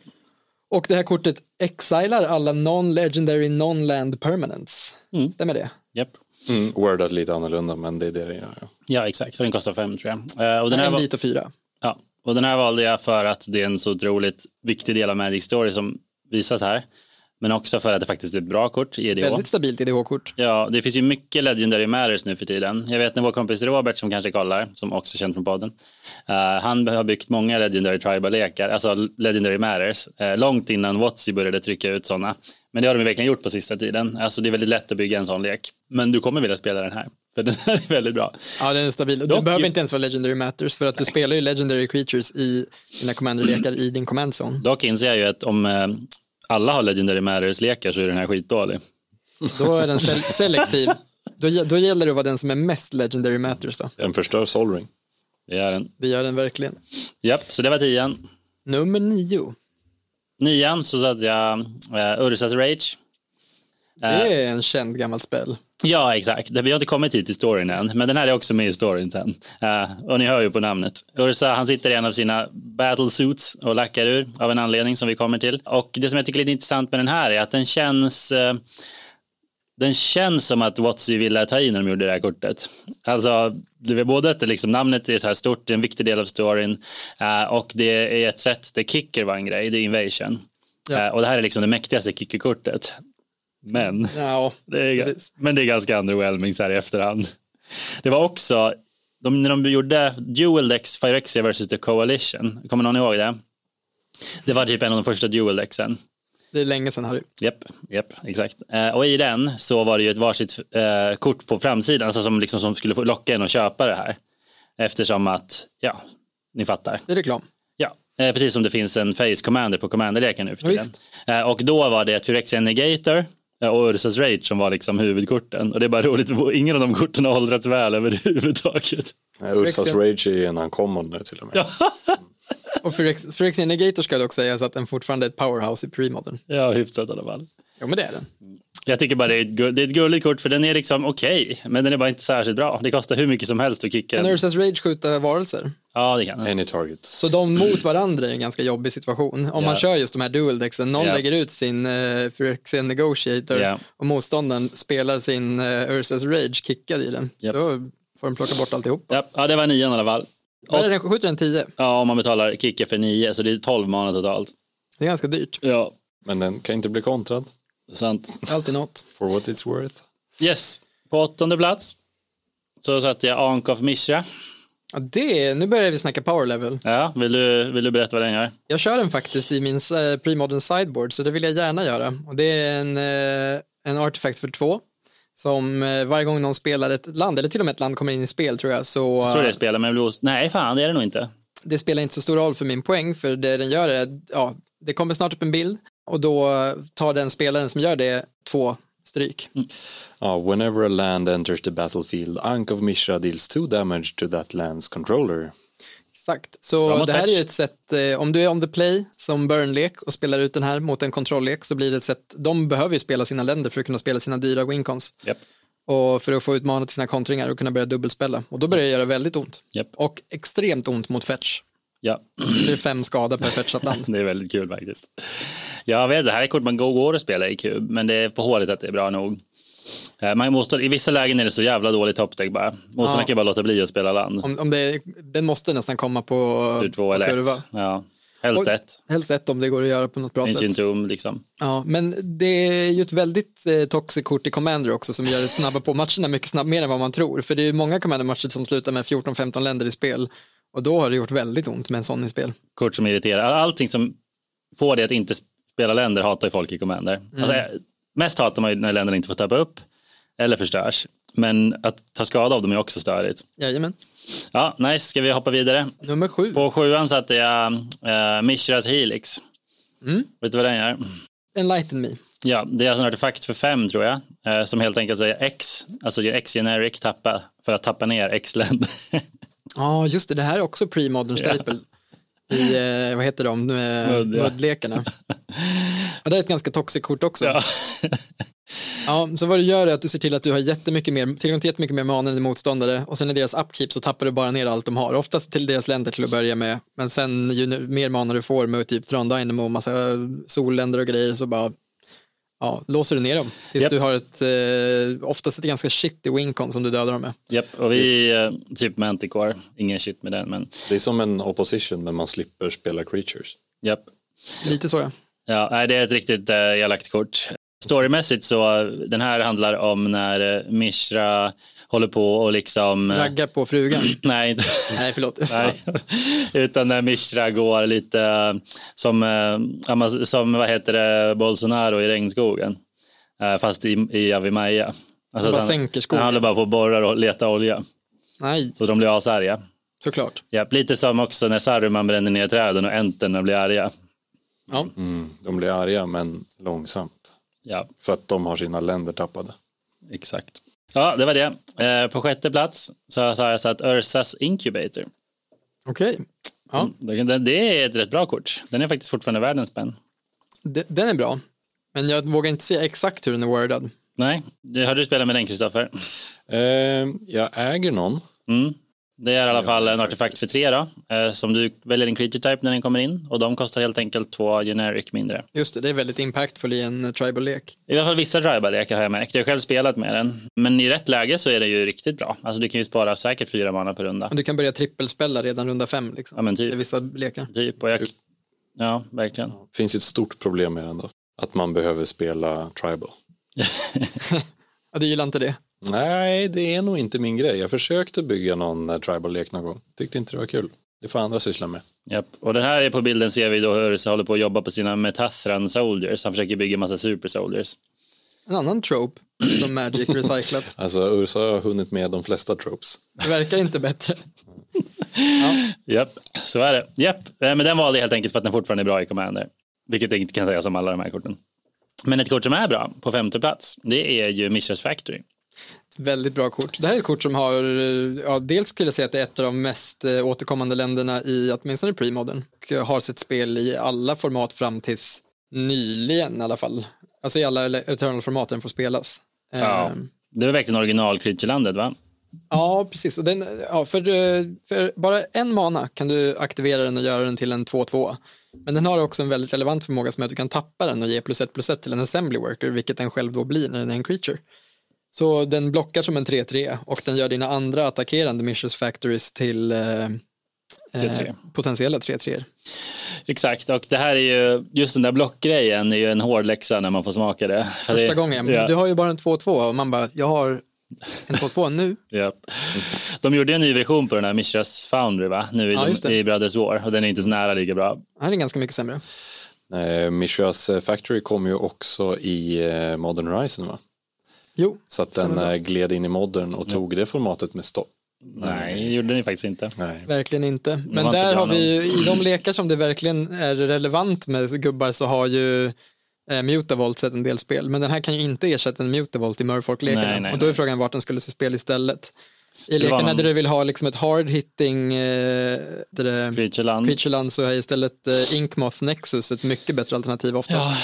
Och det här kortet exilar alla non-legendary non-land permanents. Mm. Stämmer det? Japp. Yep. Mm, wordat lite annorlunda men det är det det gör. Ja, ja exakt, så den kostar fem tror jag. Uh, och den här en vit och fyra. Och den här valde jag för att det är en så otroligt viktig del av Magic Story som visas här. Men också för att det faktiskt är ett bra kort i EDH. Väldigt stabilt EDH-kort. Ja, det finns ju mycket Legendary Matters nu för tiden. Jag vet när vår kompis Robert som kanske kollar, som också är känd från podden. Uh, han har byggt många Legendary Tribal-lekar, alltså Legendary Matters, uh, långt innan Watsy började trycka ut sådana. Men det har de verkligen gjort på sista tiden. Alltså det är väldigt lätt att bygga en sån lek. Men du kommer vilja spela den här. För den här är väldigt bra. Ja, den är stabil. Du Dock, behöver inte ens vara Legendary Matters för att du spelar ju Legendary Creatures i dina commander-lekar i din command zone. Dock inser jag ju att om eh, alla har Legendary Matters-lekar så är den här skitdålig. Då är den se selektiv. Då, då gäller det att vara den som är mest Legendary Matters då. Den förstör Solring. Det gör den. Det gör den verkligen. Japp, så det var tian. Nummer nio. Nian så satte jag uh, Ursas Rage. Det är en känd gammal spel. Ja, exakt. Vi har inte kommit hit i storyn än, men den här är också med i storyn sen. Uh, och ni hör ju på namnet. Ursa, han sitter i en av sina battle suits och lackar ur av en anledning som vi kommer till. Och det som jag tycker är lite intressant med den här är att den känns uh, den känns som att Watsy ville ta i när de gjorde det här kortet. Alltså, det är både att liksom, namnet är så här stort, det är en viktig del av storyn uh, och det är ett sätt där kicker var en grej, det är invasion. Ja. och det här är liksom det mäktigaste kickerkortet. Men, ja, det är, men det är ganska underwhelming så här i efterhand. Det var också, de, när de gjorde Dual Decks Phyrexia vs. The Coalition, kommer någon ihåg det? Det var typ en av de första Dual Decksen. Det är länge sedan Harry. Japp, japp, exakt. Eh, och i den så var det ju ett varsitt eh, kort på framsidan alltså som, liksom, som skulle få locka en att köpa det här. Eftersom att, ja, ni fattar. Det är reklam. Ja, Eh, precis som det finns en face commander på commanderleken nu för tiden. Visst. Eh, och då var det Phyrexian Negator och Ursas Rage som var liksom huvudkorten. Och det är bara roligt, för ingen av de korten har åldrats väl överhuvudtaget. Nej, Ursas Rage är en uncommon nu till och med. Och Phyrex- Phyrexian Negator ska dock sägas att den fortfarande är ett powerhouse i premodern. Ja, hyfsat i alla fall. Jo men det är den. Jag tycker bara det är ett, gull, det är ett gulligt kort för den är liksom okej, men den är bara inte särskilt bra. Det kostar hur mycket som helst att kicka Kan den. Ursas Rage skjuta varelser? Ja, det kan den. Any target. Så de mot varandra är en ganska jobbig situation. Om man Ja. kör just de här dual decksen, någon Ja. lägger ut sin uh, Phyrexian Negotiator Ja. och motståndaren spelar sin uh, Ursas Rage kickad i den. Japp. Då får de plocka bort alltihop. Ja, ja, det var nian i alla fall. Och, är den, skjuter den 10? ja, om man betalar kicker för nio, så det är 12 mana totalt. Det är ganska dyrt. Ja, Men den kan inte bli kontrad. Sant. Alltid något. For what it's worth. Yes, på åttonde plats så satte jag Ankov Mishra. Ja, det, nu börjar vi snacka power level. Ja, vill du, vill du berätta vad den gör? Jag kör den faktiskt i min uh, premodern sideboard, så det vill jag gärna göra. Och det är en, eh, en artefakt för två. Som eh, varje gång någon spelar ett land, eller till och med ett land kommer in i spel tror jag, så Jag tror eh, det spelar med Blues. Nej, fan det är det nog inte. det spelar inte så stor roll för min poäng, för det den gör är, ja, det kommer snart upp en bild och då tar den spelaren som gör det två stryk. Ja, whenever a land enters the battlefield, Ankh of Mishra deals two damage to that land's controller. Exakt, så Bra det här är fetch. ju ett sätt, eh, om du är on the play som burn-lek och spelar ut den här mot en kontrolllek så blir det ett sätt, de behöver ju spela sina länder för att kunna spela sina dyra wincons. Japp. och för att få ut mana till sina kontringar och kunna börja dubbelspela. Och då börjar det göra väldigt ont. Japp. Och extremt ont mot fetch. Ja, Det är fem skada per fetchat det är väldigt kul faktiskt. Jag vet, det här är kort man går går att spela i kub, men det är på håret att det är bra nog. Eh, Man måste, I vissa lägen är det så jävla dåligt toppdeck bara. Motståndaren Ja. kan bara låta bli att spela land. Om, om det, den måste nästan komma på, Tur två eller kurva. ett. Ja. Helst Och- ett. Helst ett om det går att göra på något bra Ancient sätt. Tomb liksom. Ja, men det är ju ett väldigt eh, toxic kort i Commander också som gör det snabba på matcherna mycket snabb, mer än vad man tror. För det är ju många Commander-matcher som slutar med 14-15 länder i spel. Och då har det gjort väldigt ont med en sån i spel. Kort som irriterar. Allting som får det att inte spela länder hatar ju folk i Commander. Alltså, eh, mest hatar man ju när länderna inte får tappa upp eller förstörs. Men att ta skada av dem är också störigt. Jajamän. Ja, nice. Ska vi hoppa vidare? Nummer sju. På sjuan satte jag uh, Mishras Helix. Mm. Vet du vad den gör? Enlighten me. Ja, det är alltså en artefakt för fem tror jag. eh, som helt enkelt säger X, alltså X generic tappa för att tappa ner X-länder. Ja, just det. Det här är också pre-modern staple. I, eh, vad heter de, eh, Mudd, ja. Ja, det är ett ganska toxic kort också. Ja. ja. så vad du gör är att du ser till att du har jättemycket mer, tillgång till jättemycket mer mana än motståndare och sen i deras upkeep så tappar du bara ner allt de har. Oftast till deras länder till att börja med. Men sen ju mer mana du får med typ Thron Dynamo och massa solländer och grejer så bara ja, låser du ner dem. Tills Japp. du har ett, eh, oftast ett ganska shitty wincon som du dödar dem med. Japp, och vi eh, typ Manticore, ingen shit med den men Det är som en opposition men man slipper spela creatures. japp. Lite så ja. Ja, nej, det är ett riktigt eh, elakt kort. Storymässigt så, den här handlar om när eh, Mishra håller på och liksom... eh, Raggar på frugan. Nej, inte. Nej, förlåt. Nej, utan när Mishra går lite eh, som, som vad heter det, Bolsonaro i regnskogen. Fast i, i Avimaya. Alltså bara att sänker skogen. Han håller bara på och borrar och letar olja. Nej, Så de blir asarga. såklart. Ja, lite som också när Saruman bränner ner träden och enterna blir arga. Ja. Mm, de blir arga men långsamt. Ja, För att de har sina länder tappade. exakt. Ja, det var det. Eh, På sjätte plats så sa jag satt Ursas Incubator. Okej. Ja, Det- Det är ett rätt bra kort. Den är faktiskt fortfarande värd en spänn. de- den är bra. Men jag vågar inte säga exakt hur den är wordad. Nej, du- har du spelat med den Kristoffer? Eh, jag äger någon. Mm. Det är i alla fall en artefakt för tre då, eh, som du väljer en creature type när den kommer in och de kostar helt enkelt två generic mindre. Just det, det är väldigt impactful i en tribal-lek. I alla fall vissa tribal-lekar har jag märkt. Jag har själv spelat med den. Men i rätt läge så är det ju riktigt bra. Alltså du kan ju spara säkert fyra mana per runda. Och du kan börja trippelspela redan runda fem. Liksom. Ja men I typ. vissa lekar. typ. Och jag... Ja, verkligen. Det finns ju ett stort problem med den då. Att man behöver spela tribal. Ja, du gillar inte det? Nej, det är nog inte min grej. Jag försökte bygga någon eh, tribal-lek någon gång. Tyckte inte det var kul. Det får andra syssla med. Japp. Och den här är på bilden ser vi då hur Ursa håller på att jobba på sina Metathran Soldiers. Han försöker bygga massa Super Soldiers. En annan trope som Magic recyclat. Alltså Ursa har hunnit med de flesta tropes. Det verkar inte bättre. Japp, så är det. Japp, Eh, men den valde jag helt enkelt för att den fortfarande är bra i Commander. Vilket jag inte kan säga som alla de här korten. Men ett kort som är bra på femte plats, det är ju Mishras Factory. Väldigt bra kort. Det här är ett kort som har, eh, ja, dels skulle jag säga att det är ett av de mest eh, återkommande länderna i åtminstone premodern. Och har sitt spel i alla format fram tills nyligen i alla fall. Alltså i alla Eternal-format den får spelas. Ja. Ehm, Det är verkligen original Creaturelandet va? Ja, precis. Och den, ja, för, eh, för bara en mana kan du aktivera den och göra den till en 2-2. Men den har också en väldigt relevant förmåga som är att du kan tappa den och ge plus ett plus ett till en assembly worker, vilket den själv då blir när den är en creature. Så den blockar som en 3-3 och den gör dina andra attackerande Mishras Factories till eh, eh, 3-3. potentiella 3-3. Exakt, och det här är ju, just den där blockgrejen är ju en hård läxa när man får smaka det. För Första det, gången, Ja, du har ju bara en 2-2 och man bara, jag har en 2-2 nu. ja. De gjorde en ny version på den här Mishras Foundry va? Nu i, Ja, det. i Brothers War och den är inte så nära lika bra. Han är ganska mycket sämre. Eh, Mishras Factory kom ju också i eh, Modern Horizon va? Jo, Så att den bra. eh, gled in i modern och tog det formatet med stopp. Nej, det gjorde ju faktiskt inte. Nej. Verkligen inte. Men inte där bra har vi ju, i de lekar som det verkligen är relevant med gubbar så har ju eh, Mutavolt sett en del spel. Men den här kan ju inte ersätta en Mutavolt i nej, Och då är frågan vart den skulle se spel istället. I lekarna någon- där du vill ha liksom ett hard hitting eh, det, Creatureland. Creatureland så är istället eh, Inkmoth Nexus ett mycket bättre alternativ oftast. Ja,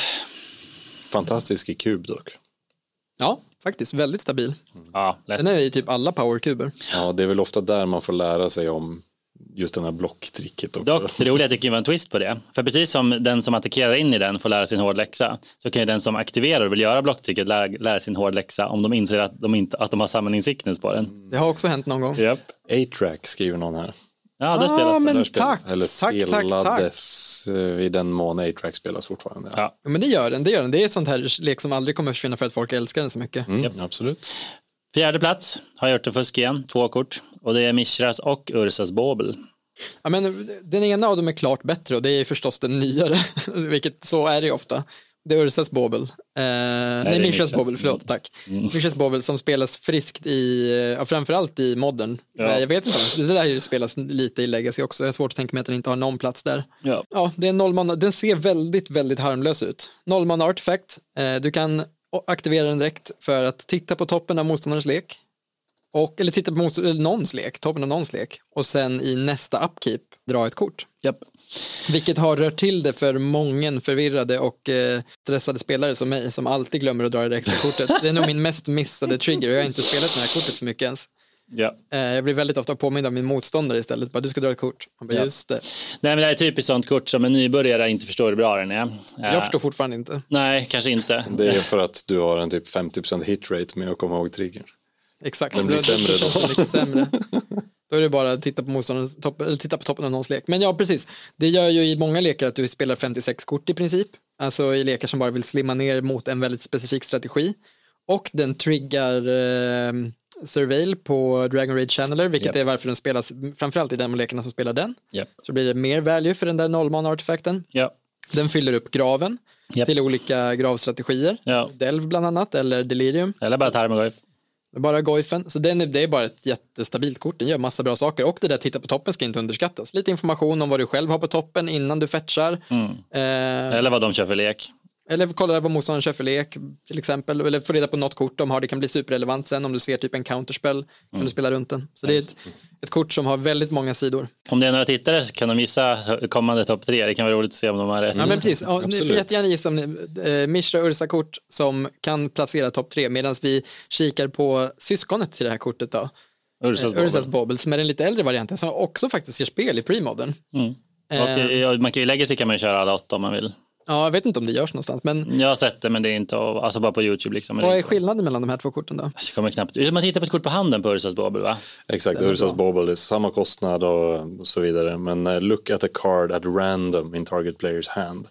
Fantastisk i kub dock. Ja, faktiskt. Väldigt stabil. ja, lätt. Den är i typ alla powerkuber. Ja, det är väl ofta där man får lära sig om just den här blocktricket också. Dock, det roliga är att det kan vara en twist på det. För precis som den som attackerar in i den får lära sig en hård läxa så kan ju den som aktiverar och vill göra blocktricket lära, lära sig en hård läxa om de inser att de, inte, att de har summoning sickness på den. Det har också hänt någon gång. Japp. A-track skriver någon här. Ja, då Ah, spelas det. men- Där spelas- tack, Eller tack, tack, tack. spelades eh, i den mån A-track spelas fortfarande. Ja. Ja, men det gör den. Det gör den. Det är ett sånt här lek som aldrig kommer försvinna för att folk älskar den så mycket. Mm, Absolut. Fjärde plats har gjort det fusk igen, två kort. Och det är Mishras och Ursas Bobel. Ja, men den ena av dem är klart bättre och det är förstås den nyare, vilket så är det ju ofta. Det är Ursas Bobel. Eh, nej, Mishras Mishras. Bobel, förlåt, tack. Mishras Bobel som spelas friskt i, ja, framförallt i modern. Ja. Eh, Jag vet inte det där spelas lite i Legacy också, jag har svårt att tänka mig att den inte har någon plats där. Ja. Ja, det är en nollman, den ser väldigt, väldigt harmlös ut. Nollman artefakt, eh, du kan aktivera den direkt för att titta på toppen av motståndarens lek. Och, eller titta på motstånd- eller någons lek, toppen av någons lek. Och sen i nästa upkeep dra ett kort. Japp. Vilket har rört till det för mången förvirrade och eh, stressade spelare som mig som alltid glömmer att dra det extra kortet. Det är nog min mest missade trigger och jag har inte spelat det här kortet så mycket ens. Ja. Eh, jag blir väldigt ofta påmind av min motståndare istället. Bara, du ska dra ett kort. Man bara, Ja. just det. Nej, men det här är ett typiskt sånt kort som en nybörjare inte förstår hur bra den är. Jag Eh, förstår fortfarande inte. Nej, kanske inte. Det är för att du har en typ 50% hitrate med att komma ihåg triggern. Exakt. Den blir Då- sämre då. sämre. Då är det bara att titta på, motståndarens topp, eller titta på toppen av någons lek. Men ja, precis. Det gör ju i många lekar att du spelar 56 kort i princip. Alltså i lekar som bara vill slimma ner mot en väldigt specifik strategi. Och den triggar eh, Surveil på Dragon Raid Channeler, vilket Japp. är varför den spelas framförallt i demolekarna som spelar den. Japp. Så blir det mer value för den där nollman-artefakten. Ja. Den fyller upp graven till olika gravstrategier. Delv bland annat, eller Delirium. Eller bara Tarmogoyf. Bara Goifen. Så den är, det är bara ett jättestabilt kort. Den gör massa bra saker. Och det där titta på toppen ska inte underskattas. Lite information om vad du själv har på toppen innan du fetchar. Eh, Eller vad de kör för lek. Eller kolla vad motståndaren kör för lek till exempel. Eller få reda på något kort de har. Det kan bli superrelevant sen om du ser typ en counterspell. Kan du spela runt den. Så det är ett, ett kort som har väldigt många sidor. Om det är några tittare så kan de gissa kommande topp tre. Det kan vara roligt att se om de har rätt. Ja men precis. Ja, ni får jättegärna gissa om ni, eh, Mishra Ursa-kort som kan placera topp tre. Medan vi kikar på syskonet till det här kortet då. Ursas Eh, Ursas Bobble. Som är den lite äldre varianten som också faktiskt gör spel i premodern. Och, eh, man kan ju lägga sig kan man ju köra alla åtta om man vill. Ja, jag vet inte om det görs någonstans, men Jag har sett det men det är inte av- alltså bara på YouTube. Liksom. Det vad är skillnaden mellan de här två korten då? Jag kommer knappt... Man tittar på ett kort på handen på Ursas Bobble va? Exakt, Ursas bra. Bobble är samma kostnad och, så vidare. Men eh, look at a card at random in target players hand.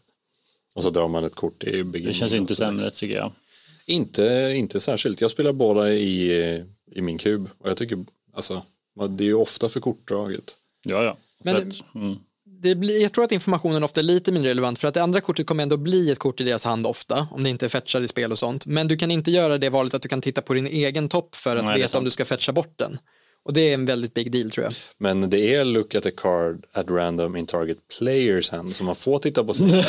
Och så drar man ett kort i beginning. Det känns inte sämre tycker jag. Inte, inte särskilt. Jag spelar båda i, i min kub. Och jag tycker, alltså, det är ju ofta för kortdraget. Ja, ja. Men- mm. Det blir, jag tror att informationen ofta är lite mindre relevant för att det andra kortet kommer ändå bli ett kort i deras hand ofta om det inte fetchar i spel och sånt. Men du kan inte göra det valet att du kan titta på din egen topp för att Nej, är veta om du ska fetcha bort den. Och det är en väldigt big deal tror jag. Men det är look at a card at random in target players hand, så man får titta på sin hand.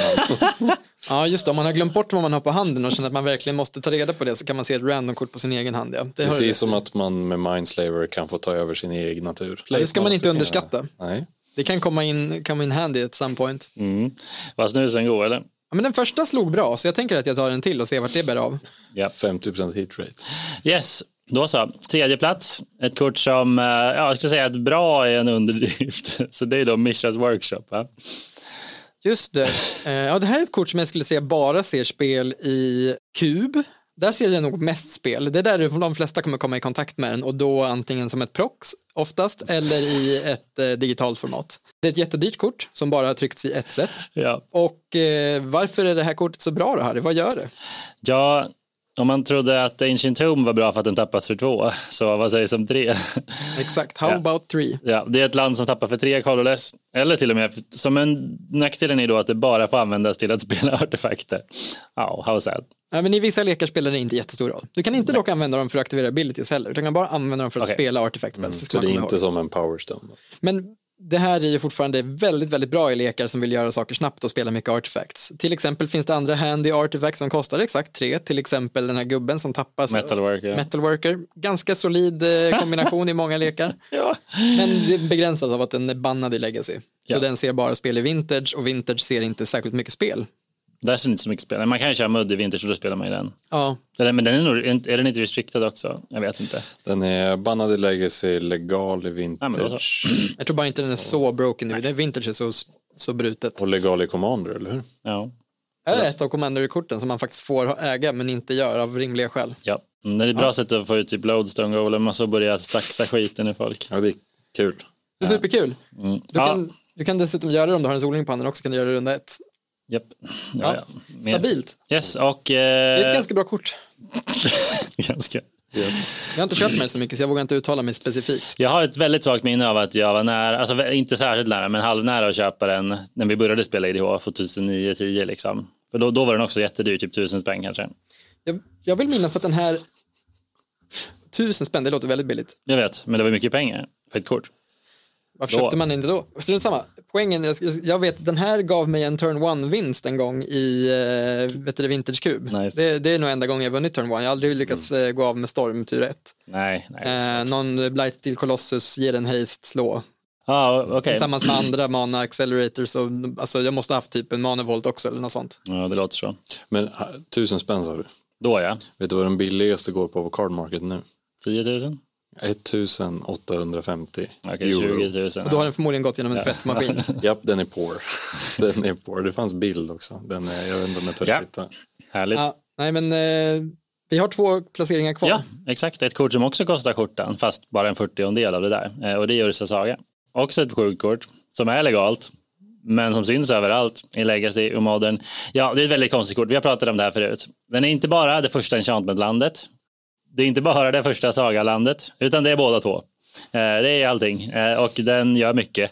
Ja, just det. Om man har glömt bort vad man har på handen och känner att man verkligen måste ta reda på det så kan man se ett random-kort på sin egen hand. Ja. Det, Precis som att man med Mindslaver kan få ta över sin egen natur. Ja, det ska man inte underskatta. Nej. Det kan komma in, komma in handy at some point. Mm. Var snusen god eller? Ja, men den första slog bra, så jag tänker att jag tar en till och ser vart det bär av. Ja. 50% hit rate. Yes, då så. Tredje plats. Ett kort som, eh, ja, jag skulle säga att bra är en underdrift. Så det är då Mishas Workshop. Va? Just det. Eh, ja, det här är ett kort som jag skulle säga bara ser spel i kub. Där ser det nog mest spel. Det är där de flesta kommer komma i kontakt med den och då antingen som ett prox oftast eller i ett eh, digitalt format. Det är ett jättedyrt kort som bara har tryckts i ett sätt. Ja. Och eh, varför är det här kortet så bra då Harry? Vad gör det? ja, om man trodde att Ancient Tomb var bra för att den tappas för två, så vad sägs om tre? Exakt, how Ja. about three? Ja, det är ett land som tappar för tre colorless. Eller till och med, som en nackdelen är då att det bara får användas till att spela artefakter. Ja, how sad. Ja, men I vissa lekar spelar det inte jättestor roll. Du kan inte dock använda dem för att aktivera abilities heller, utan kan bara använda dem för att Okej. spela artefakt spells. det ska Så det är inte ihåg. som en powerstone. Men det här är ju fortfarande väldigt, väldigt bra i lekar som vill göra saker snabbt och spela mycket artifacts. Till exempel finns det andra handy artifacts som kostar exakt tre, till exempel den här gubben som tappas. Metalworker. Metalworker. Ganska solid eh, kombination i många lekar. Ja. Men det begränsas av att den är bannad i Legacy. Så Ja. den ser bara spel i Vintage och Vintage ser inte särskilt mycket spel. Där ser inte så mycket spel. Man kan ju köra Mudd i vinter så då spelar man ju den. Ja, Eller, Men den är, nog, är den inte restricted också? Jag vet inte. Den är bannad i legacy, legal i vintage jag tror bara inte den är så broken nu. Det är Vintage är så, så brutet. och legal i commander, eller hur? Ja. Det är ett av Commander-korten som man faktiskt får äga men inte gör av rimliga skäl. ja. Mm, Det är ett bra sätt att få ut typ Lodestone Golem och så börja staxa skiten i folk. Ja, det är kul. Det är superkul. Mm. Du, Ja, kan, du kan dessutom göra det om du har en soling på handen också, kan du göra det runda ett. Japp. Ja. Ja. Stabilt. Yes, och... Det är ett Eh, ganska bra kort. ganska. Jag har inte köpt mig så mycket så jag vågar inte uttala mig specifikt. Jag har ett väldigt svagt minne av att jag var nära, alltså inte särskilt nära, men halvnära att köpa den när vi började spela IDH 2009-10 liksom. För då, då var den också jättedyr, typ tusen spänn kanske. Jag, jag vill minnas att den här tusen spänn, det låter väldigt billigt. Jag vet, men det var mycket pengar för ett kort. Varför Då- köpte man inte då? Strunt samma. Poängen, jag, jag vet, den här gav mig en turn one-vinst en gång i eh, vet du, Vintage Cube. Nice. Det, det är nog enda gången jag vunnit turn one. Jag har aldrig lyckats eh, gå av med storm tur ett. Nej, nej. Eh, någon Blight Steel Colossus ger en haste slå. Ja, okej. Tillsammans med andra mana accelerators. Och, alltså, jag måste ha haft typ en manavolt också eller något sånt. Ja, det låter så. Men tusen spänn sa du. Då ja. Vet du vad den billigaste går på på card market nu? 10 000? 1850 Okej, euro. 20 000. Och då har den förmodligen gått genom en tvättmaskin. Japp, den är poor. den är poor. Det fanns bild också. Den är, jag vet inte om jag törs Ja. titta. Härligt. Ja. ja, nej men eh, vi har två placeringar kvar. exakt. Ett kort som också kostar skjortan, fast bara en 40 del av det där. Eh, Och det är Ursa Saga. Också ett sjukt kort, som är legalt, men som syns överallt i Legacy och Modern. Ja, det är ett väldigt konstigt kort. Vi har pratat om det här förut. Den är inte bara det första enchantment-landet. Det är inte bara det första Saga-landet, utan det är båda två. Eh, Det är allting Eh, och den gör mycket.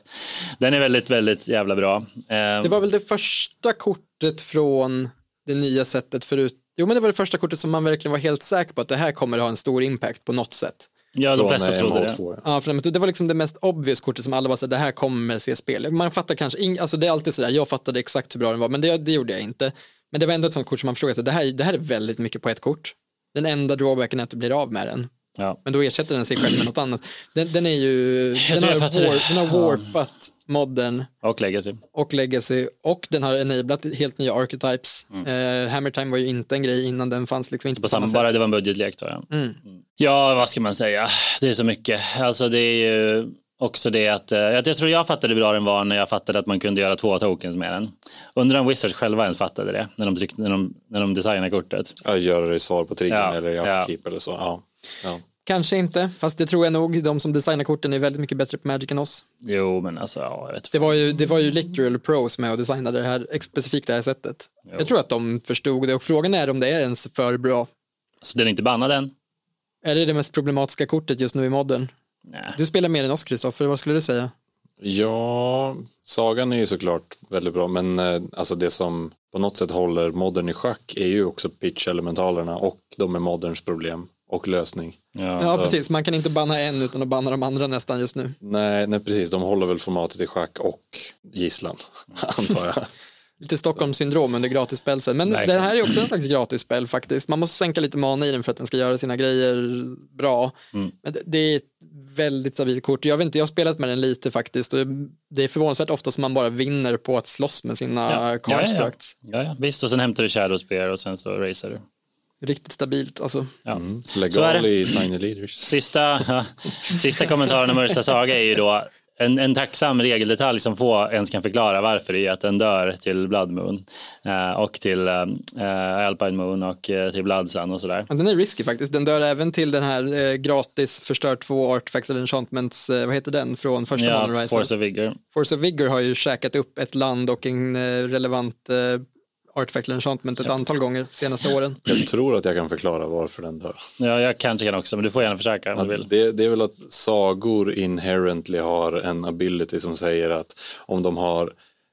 Den är väldigt, väldigt jävla bra. Eh, Det var väl det första kortet från det nya sättet förut. Jo men det var det första kortet som man verkligen var helt säker på att det här kommer ha en stor impact på något sätt. Ja, de flesta trodde det. MO2, ja. Ja, för det var liksom det mest obvious kortet som alla var så här, det här kommer se spel. Man fattar kanske, ing, alltså det är alltid sådär, jag fattade exakt hur bra den var, men det, det gjorde jag inte. Men det var ändå ett sånt kort som man frågade sig, det här, det här är väldigt mycket på ett kort. Den enda drawbacken är att du blir av med den. Ja. Men då ersätter den sig själv med något annat. Den, den är ju, den har, jag fattar det. war, den har warpat modern Och Legacy. och legacy och den har enablat helt nya archetypes. Eh, Hammer time var ju inte en grej innan den fanns liksom inte På samma, bara det var en budgetlek tror jag. Mm. Ja, vad ska man säga? Det är så mycket. Alltså det är ju också det att eh, jag, tror jag fattade hur bra den var när jag fattade att man kunde göra två tokens med den. Undrar om Wizards själva ens fattade det när de, tryckte, när de, när de designade kortet. Ja, göra det i svar på triggern Ja, eller i ja. upkeep eller så. Ja. Ja. Kanske inte, fast det tror jag nog. De som designar korten är väldigt mycket bättre på Magic än oss. Jo, men alltså, ja, jag vet Det var ju, det var ju literal pros med att designa det här, specifikt det här sättet. Jag tror att de förstod det och frågan är om det är ens för bra. Så den är inte bannad än? Är det det mest problematiska kortet just nu i modden? Nej. Du spelar mer än oss, Kristoffer, vad skulle du säga? ja, sagan är ju såklart väldigt bra, men eh, alltså det som på något sätt håller modern i schack är ju också pitch-elementalerna och de är moderns problem. och lösning. Ja. Ja, precis. Man kan inte banna en utan att banna de andra nästan just nu. Nej, nej, precis. De håller väl formatet i schack och gisslan, antar jag. Lite Stockholmssyndrom under gratisspelsen. Men Verkligen. det här är också en slags gratisspel faktiskt. Man måste sänka lite mana i den för att den ska göra sina grejer bra. Mm. Men det, det är ett väldigt stabilt kort. Jag vet inte, jag har spelat med den lite faktiskt. Och det är förvånansvärt ofta som man bara vinner på att slåss med sina Ja. ja. Ja, ja, ja. constructs. Ja, ja. Visst, och sen hämtar du Shadow Spear och sen så racer du. Riktigt stabilt alltså. Ja. Mm. Så är Legal det. i Tiny Leaders. Sista, ja, sista kommentaren om Ursa Saga är ju då en, en tacksam regeldetalj som få ens kan förklara varför är att den dör till Blood Moon eh, och till eh, Alpine Moon och eh, till Blood Sun och sådär. Ja, den är risky faktiskt. Den dör även till den här eh, gratis förstör två artifacts eller enchantments, eh, vad heter den från första Ja, Force of Vigor. Force of Vigor har ju käkat upp ett land och en eh, relevant artifact enchantment ett antal gånger senaste åren. Jag tror att jag kan förklara varför den dör. Ja, jag kanske kan också, men du får gärna försöka om du vill. Det, det är väl att sagor inherently har en ability som säger att om de har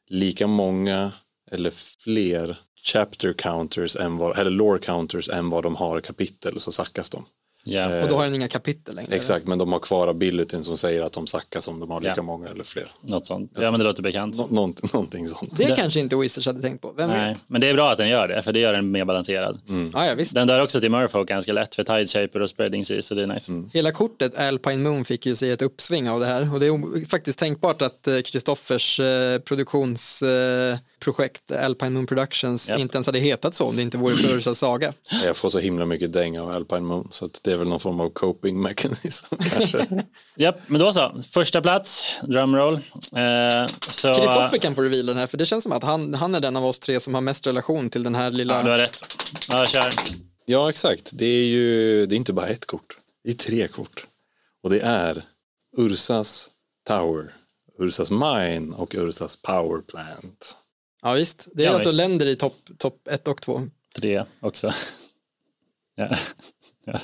lika många eller fler chapter counters än vad, eller lore counters än vad de har kapitel så sackas de. Ja, Och då har den inga kapitel längre. Exakt, men de har kvar abilityn som säger att de sackas om de har lika Ja. många eller fler. något sånt. Ja, men det låter bekant. Nå, någonting, någonting sånt. Det kanske inte Wizards hade tänkt på, vem Nej, vet? men det är bra att den gör det, för det gör den mer balanserad. Ja, ja, visst. Den dör också till Murfolk ganska lätt för Tide Shaper och Spreading Sea, så det är nice. Hela kortet Alpine Moon fick ju sig ett uppsving av det här och det är faktiskt tänkbart att eh, Kristoffers eh, produktionsprojekt Alpine Moon Productions Japp. inte ens hade hetat så om det inte vore för Ursas saga. Jag får så himla mycket däng av Alpine Moon så att det är väl någon form av coping mechanism kanske. Japp, men då så. Första plats, drumroll. Eh, så... Kristoffer kan få reveala den här för det känns som att han, han är den av oss tre som har mest relation till den här lilla... Ja, du har rätt. Ja, kör. Ja, exakt. Det är ju det är inte bara ett kort. Det är tre kort. Och det är Ursas Tower, Ursas Mine och Ursas Power Plant. Ja visst, det är Ja, alltså visst. länder i topp top 1 och 2. Tre också. Ja. Ja.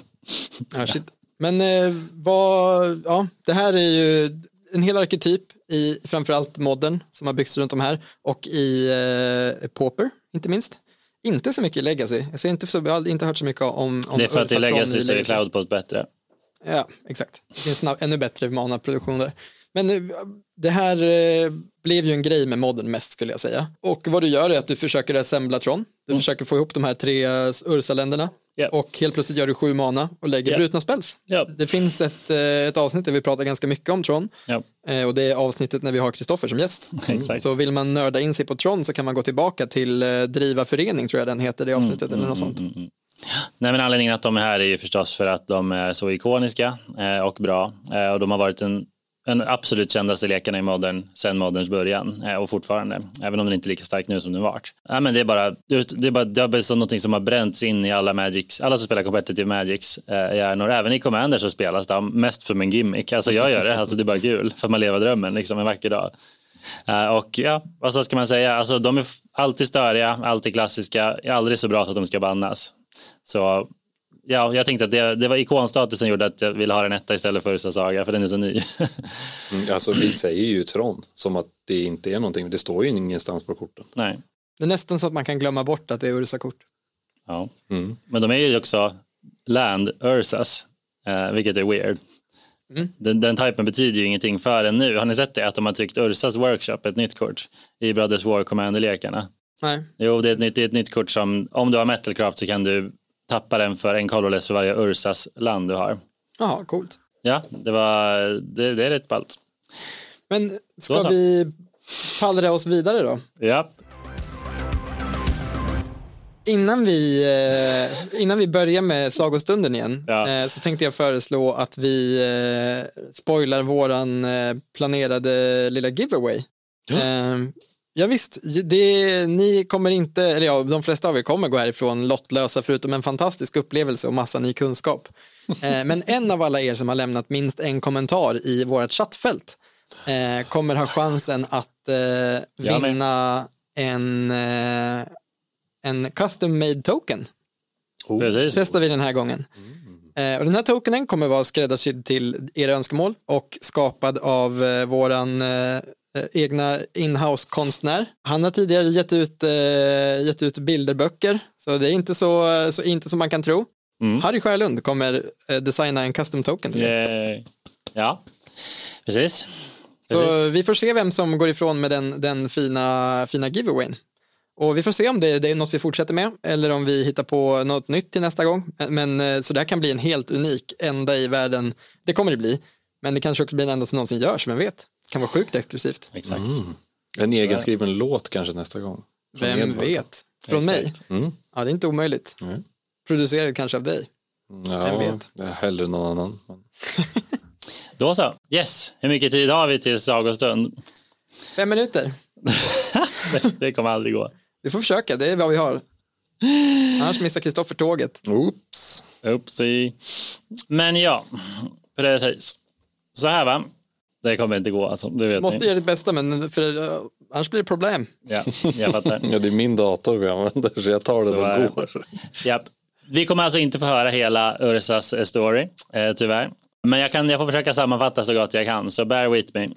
Ja, shit. Men eh, vad, ja, det här är ju en hel arketyp i framförallt modern som har byggts runt om här och i eh, Pauper, inte minst. Inte så mycket i Legacy. Jag, ser inte så, jag har inte hört så mycket om, om Det är för att i Legacy så är Cloudpost bättre. Ja, exakt. Det finns ännu bättre manaproduktion där. Men eh, det här eh, blev ju en grej med modden mest skulle jag säga. Och vad du gör är att du försöker assembla Tron. Du försöker få ihop de här tre Ursa-länderna. Ja. Och helt plötsligt gör du sju mana och lägger Ja. brutna spells. Ja. Det finns ett, eh, ett avsnitt där vi pratar ganska mycket om Tron. Eh, Och det är avsnittet när vi har Kristoffer som gäst. exakt. Så vill man nörda in sig på Tron så kan man gå tillbaka till eh, Driva förening tror jag den heter det avsnittet eller något sånt. Nej, men anledningen att de är här är ju förstås för att de är så ikoniska och bra. Och de har varit en, den absolut kändaste lekarna i modern sedan moderns början eh, och fortfarande. Även om den inte är lika stark nu som den varit. Ja, men det är bara, det är bara det är som någonting som har bränts in i alla Magics, alla som spelar competitive Magics eh, hjärnor. Även i Commander så spelas de mest som en gimmick. Alltså jag gör det, alltså det är bara kul för att man lever drömmen liksom en vacker dag. Eh, och ja, vad ska man säga? Alltså, de är alltid störiga, alltid klassiska, aldrig så bra så att de ska bannas. Så ja, jag tänkte att det, det var ikonstatusen som gjorde att jag ville ha en etta istället för Ursa Saga, för den är så ny. Mm, Alltså vi säger ju Tron som att det inte är någonting. Det står ju ingenstans på korten. Nej. Det är nästan så att man kan glömma bort att det är Ursa-kort. Ja. Mm. Men de är ju också land Ursas, eh, vilket är weird. Mm. Den, den typen betyder ju ingenting förrän nu. Har ni sett det? Att de har tryckt Ursas workshop, ett nytt kort, i Brothers War Commander-lekarna. Nej. Jo, det är, ett nytt, det är ett nytt kort som, om du har Metalcraft så kan du tappa den för en colorless för varje Ursas land du har. Jaha, coolt. Ja, det, var, det, det är rätt ballt. Men ska vi pallra oss vidare då? Ja, Innan vi, eh, innan vi börjar med sagostunden igen Ja. eh, så tänkte jag föreslå att vi eh, spoilar våran planerade lilla giveaway. Ja visst, det, ni kommer inte, eller ja, de flesta av er kommer gå härifrån lottlösa förutom en fantastisk upplevelse och massa ny kunskap. Eh, men en av alla er som har lämnat minst en kommentar i vårt chattfält eh, kommer ha chansen att eh, vinna en, eh, en custom made token. Oh. precis. Testar vi den här gången. Eh, och den här tokenen kommer vara skräddarsydd till era önskemål och skapad av eh, våran egna inhouse-konstnär. Han har tidigare gett ut, eh, gett ut bilderböcker, så det är inte så, så inte som man kan tro. Harry Skärlund kommer eh, designa en custom token till. Eh, Ja, precis. Så precis. vi får se vem som går ifrån med den, den fina, fina giveawayn. Och vi får se om det, det är något vi fortsätter med eller om vi hittar på något nytt till nästa gång. Men eh, så det här kan bli en helt unik enda i världen. Det kommer det bli. Men det kanske också blir den enda som någonsin görs, vem vet? Kan vara sjukt exklusivt. Exakt. En egenskriven låt kanske nästa gång. Från Vem vet? Från mig? Exakt. Mm. Ja, det är inte omöjligt. Mm. Producerad kanske av dig. Ja, Vem vet? det är hellre någon annan. Då så. Yes, hur mycket tid har vi till sagostund? Fem minuter. det, det kommer aldrig gå. Vi får försöka, det är vad vi har. Annars missar Kristoffer tåget. Oops. Oopsie. Men ja, precis. Så här va. Det kommer inte gå alltså. Det vet Måste ni. göra ditt bästa, men för, uh, annars blir det problem. Ja, jag fattar. Ja, det är min dator vi använder så jag tar det Så det går. Japp. Vi kommer alltså inte få höra hela Ursas eh, story, eh, tyvärr. Men jag, kan, jag får försöka sammanfatta så gott jag kan, så bear with me.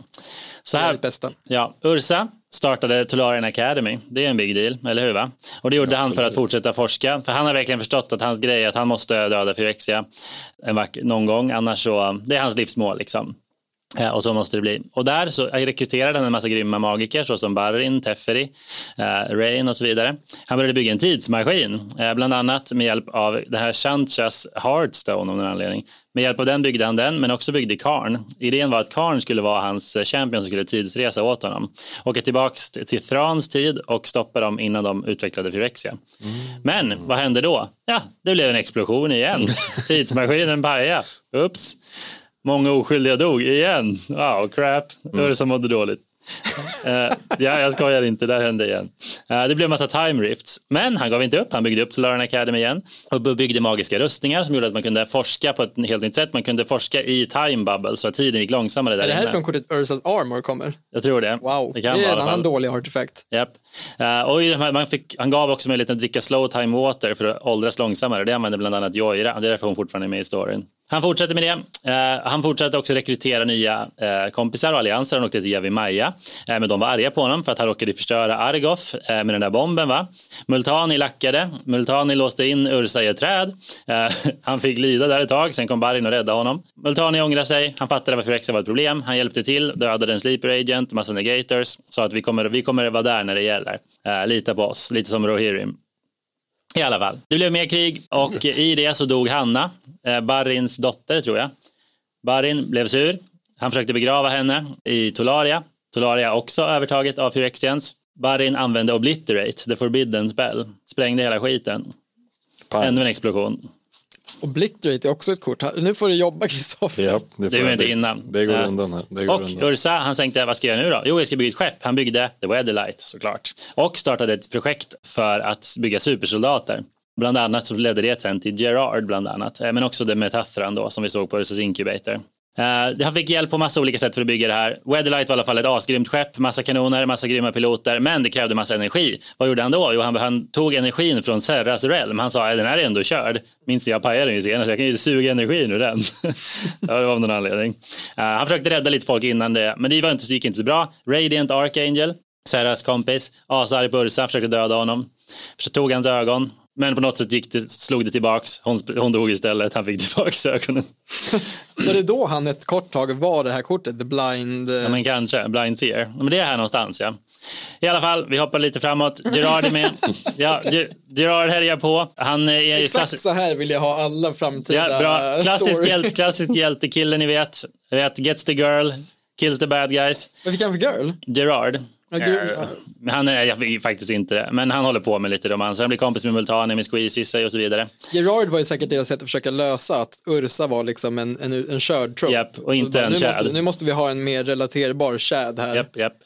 Så här, bästa. ja, Ursa startade Tolarian Academy. Det är en big deal, eller hur? Va? Och det gjorde han för att fortsätta forska. För han har verkligen förstått att hans grej är att han måste döda Phyrexia en vack- någon gång. Annars så, det är hans livsmål liksom. Eh, Och så måste det bli. Och där så rekryterade han en massa grymma magiker såsom Barin, Teferi, eh, Rain och så vidare. Han började bygga en tidsmaskin, eh, bland annat med hjälp av den här Shanchas Heartstone av någon anledning. Med hjälp av den byggde han den, men också byggde Karn. Idén var att Karn skulle vara hans champion som skulle tidsresa åt honom. Åka tillbaka till Thrans tid och stoppa dem innan de utvecklade Phyrexia. Men vad hände då? Ja, det blev en explosion igen. Tidsmaskinen pajade. Ups. Många oskyldiga dog igen. Wow, crap. Ursa mådde dåligt. Eh, ja, jag skojar inte, där hände igen. Eh, det blev en massa time rifts, men han gav inte upp. Han byggde upp Learn Academy igen och byggde magiska rustningar som gjorde att man kunde forska på ett helt nytt sätt. Man kunde forska i time bubble så att tiden gick långsammare där Är det här inne. från kortet Ursas Armor kommer? Jag tror det. Wow, det, det kan är vara i en annan dålig artefakt. Eh, och här, man fick, han gav också möjligheten att dricka slow time water för att åldras långsammare. Det använde bland annat Joira. Det är därför hon fortfarande är med i storyn. Han fortsätter med det. Eh, han fortsatte också rekrytera nya eh, kompisar och allianser. Han åkte till Javi Maja. Eh, men de var arga på honom för att han råkade förstöra Argof eh, med den där bomben. Va? Multani lackade. Multani låste in Ursa i ett träd. Eh, han fick lida där ett tag. Sen kom Barin och räddade honom. Multani ångrade sig. Han fattade varför Rexa var ett problem. Han hjälpte till, dödade en sleeper agent, massa negators. Sa att vi kommer, vi kommer vara där när det gäller. Eh, lita på oss. Lite som Rohirrim. I alla fall, det blev mer krig och i det så dog Hanna, eh, Barins dotter tror jag. Barin blev sur. Han försökte begrava henne i Tolaria. Tolaria också övertaget av Phyrexians. Barin använde Obliterate, the forbidden spell. Sprängde hela skiten. Ännu en explosion. Obliterate är också ett kort. Nu får du jobba Kristoffer. Ja, det, Det jag- inte innan. Det går Ja. undan här. Det går Och undan. Ursa, han tänkte, vad ska jag göra nu då? Jo, jag ska bygga ett skepp. Han byggde The Weatherlight såklart. Och startade ett projekt för att bygga supersoldater. Bland annat så ledde det sen till Gerard bland annat. Eh, Men också det med Tathran då som vi såg på Ursas Incubator. Uh, han fick hjälp på massa olika sätt för att bygga det här. Weatherlight var i alla fall ett asgrymt skepp, massa kanoner, massa grymma piloter, men det krävde massa energi. Vad gjorde han då? Jo, han, han tog energin från Serras realm. Han sa, den här är ändå körd. Minns jag pajade den ju senast, jag kan ju suga energin ur den. ja, det var av någon anledning. Uh, han försökte rädda lite folk innan det, men det var inte, gick inte så bra. Radiant Archangel, Serras kompis, asarg på Ursa, försökte döda honom. Så tog hans ögon, men på något sätt gick det, slog det tillbaks. Hon, hon dog istället, han fick tillbaks ögonen. Var det då han ett kort tag var det här kortet, The Blind? eh, Ja, men kanske, blind seer. Men det är här någonstans ja. I alla fall, vi hoppar lite framåt. Gerard är med. Ja, Ge- Gerard härjar på. Han är Exakt så här vill jag ha alla framtida Ja, bra. Klassisk, story. hjälte, klassisk hjältekille ni vet. Vet. Gets the girl, kills the bad guys. Vad fick han för girl? Gerard. Ja, Eh, han är jag faktiskt inte det. Men han håller på med lite romanser. Han blir kompis med Multani, med Squeezie sig och så vidare. Gerard var ju säkert deras sätt att försöka lösa att Ursa var liksom en, en, en körd trope. Japp, och inte bara, en nu Chad. måste, nu måste vi ha en mer relaterbar Chad här. Japp, japp.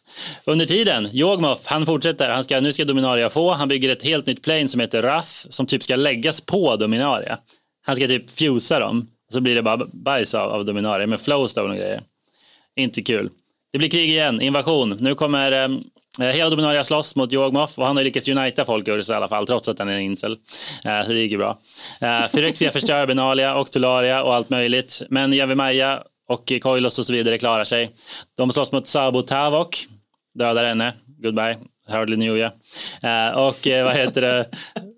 Under tiden, Yogmoth, han fortsätter. Han ska, nu ska Dominaria få. Han bygger ett helt nytt plane som heter Ras som typ ska läggas på Dominaria. Han ska typ fusa dem. Så blir det bara bajs av, av Dominaria med flowstone och grejer. Inte kul. Det blir krig igen, invasion. Nu kommer eh, eh hela Dominaria slåss mot Yogmoth och han har lyckats unita folk ur sig i alla fall trots att han är en incel. Eh, så det gick ju bra. Eh, Phyrexia förstör Benalia och Tularia och allt möjligt. Men Javimaya och Koilos och så vidare klarar sig. De slåss mot Sabo Tavok, dödar henne, goodbye. Hardly New ja. Eh, och eh, vad heter det?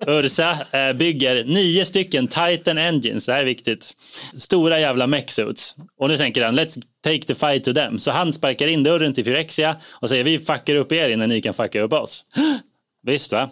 Ursa eh, bygger nio stycken Titan Engines, det här är viktigt. Stora jävla mechsuits. Och nu tänker han, let's take the fight to them. Så han sparkar in dörren till Phyrexia och säger, vi fuckar upp er innan ni kan fucka upp oss. Visst va?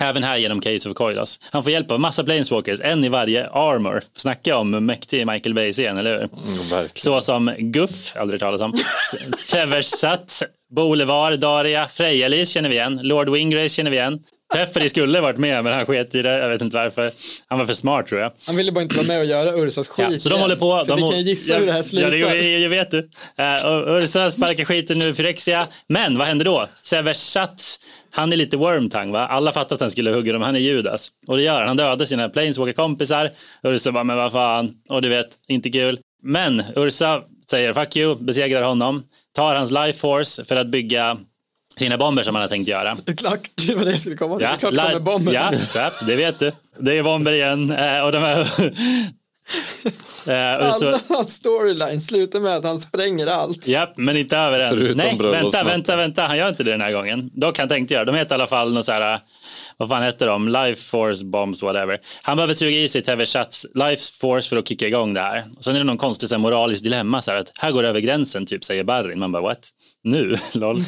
Även här genom Case of Koilos. Han får hjälp av massa planeswalkers, en i varje armor. Snacka om mäktig Michael Bay-scen, eller hur? Mm, Så som Guff, aldrig talas om. Teversat, Boulevard, Daria, Freja-Lis känner vi igen. Lord Wingrace känner vi igen. Teferi skulle varit med, men han sket i det. Jag vet inte varför. Han var för smart tror jag. Han ville bara inte vara med och göra Ursas skit Ja, så de håller på. De vi kan gissa ja, hur det här Ja, slutar. det, jag, jag vet du. Uh, och Ursa sparkar skiten nu Phyrexia. Men vad händer då? Seversat, han är lite wormtang va? Alla fattar att han skulle hugga dem, han är Judas. Och det gör han, han dödar sina planeswalker-kompisar. Ursa bara, men vad fan, och du vet, inte kul. Men Ursa säger fuck you, besegrar honom, tar hans life force för att bygga sina bomber som han har tänkt göra. Det är klart, det var det jag skulle komma till. Ja, det är klart kommer bomber. Ja, exakt, det vet du. Det är bomber igen. Eh, och de här... Eh, så- Alla hans storyline slutar med att han spränger allt. Ja, men inte över än. Förutom Nej, vänta, vänta, vänta. Han gör inte det den här gången. Dock han tänkte göra. De heter i alla fall något så här, vad fan heter de? Life Force Bombs, whatever. Han behöver suga i sig Teversats Life Force för att kicka igång det här. Och sen är det någon konstig så här, moralisk dilemma så här att här går det över gränsen, typ säger Barrin. Man bara what? Nu? Lol.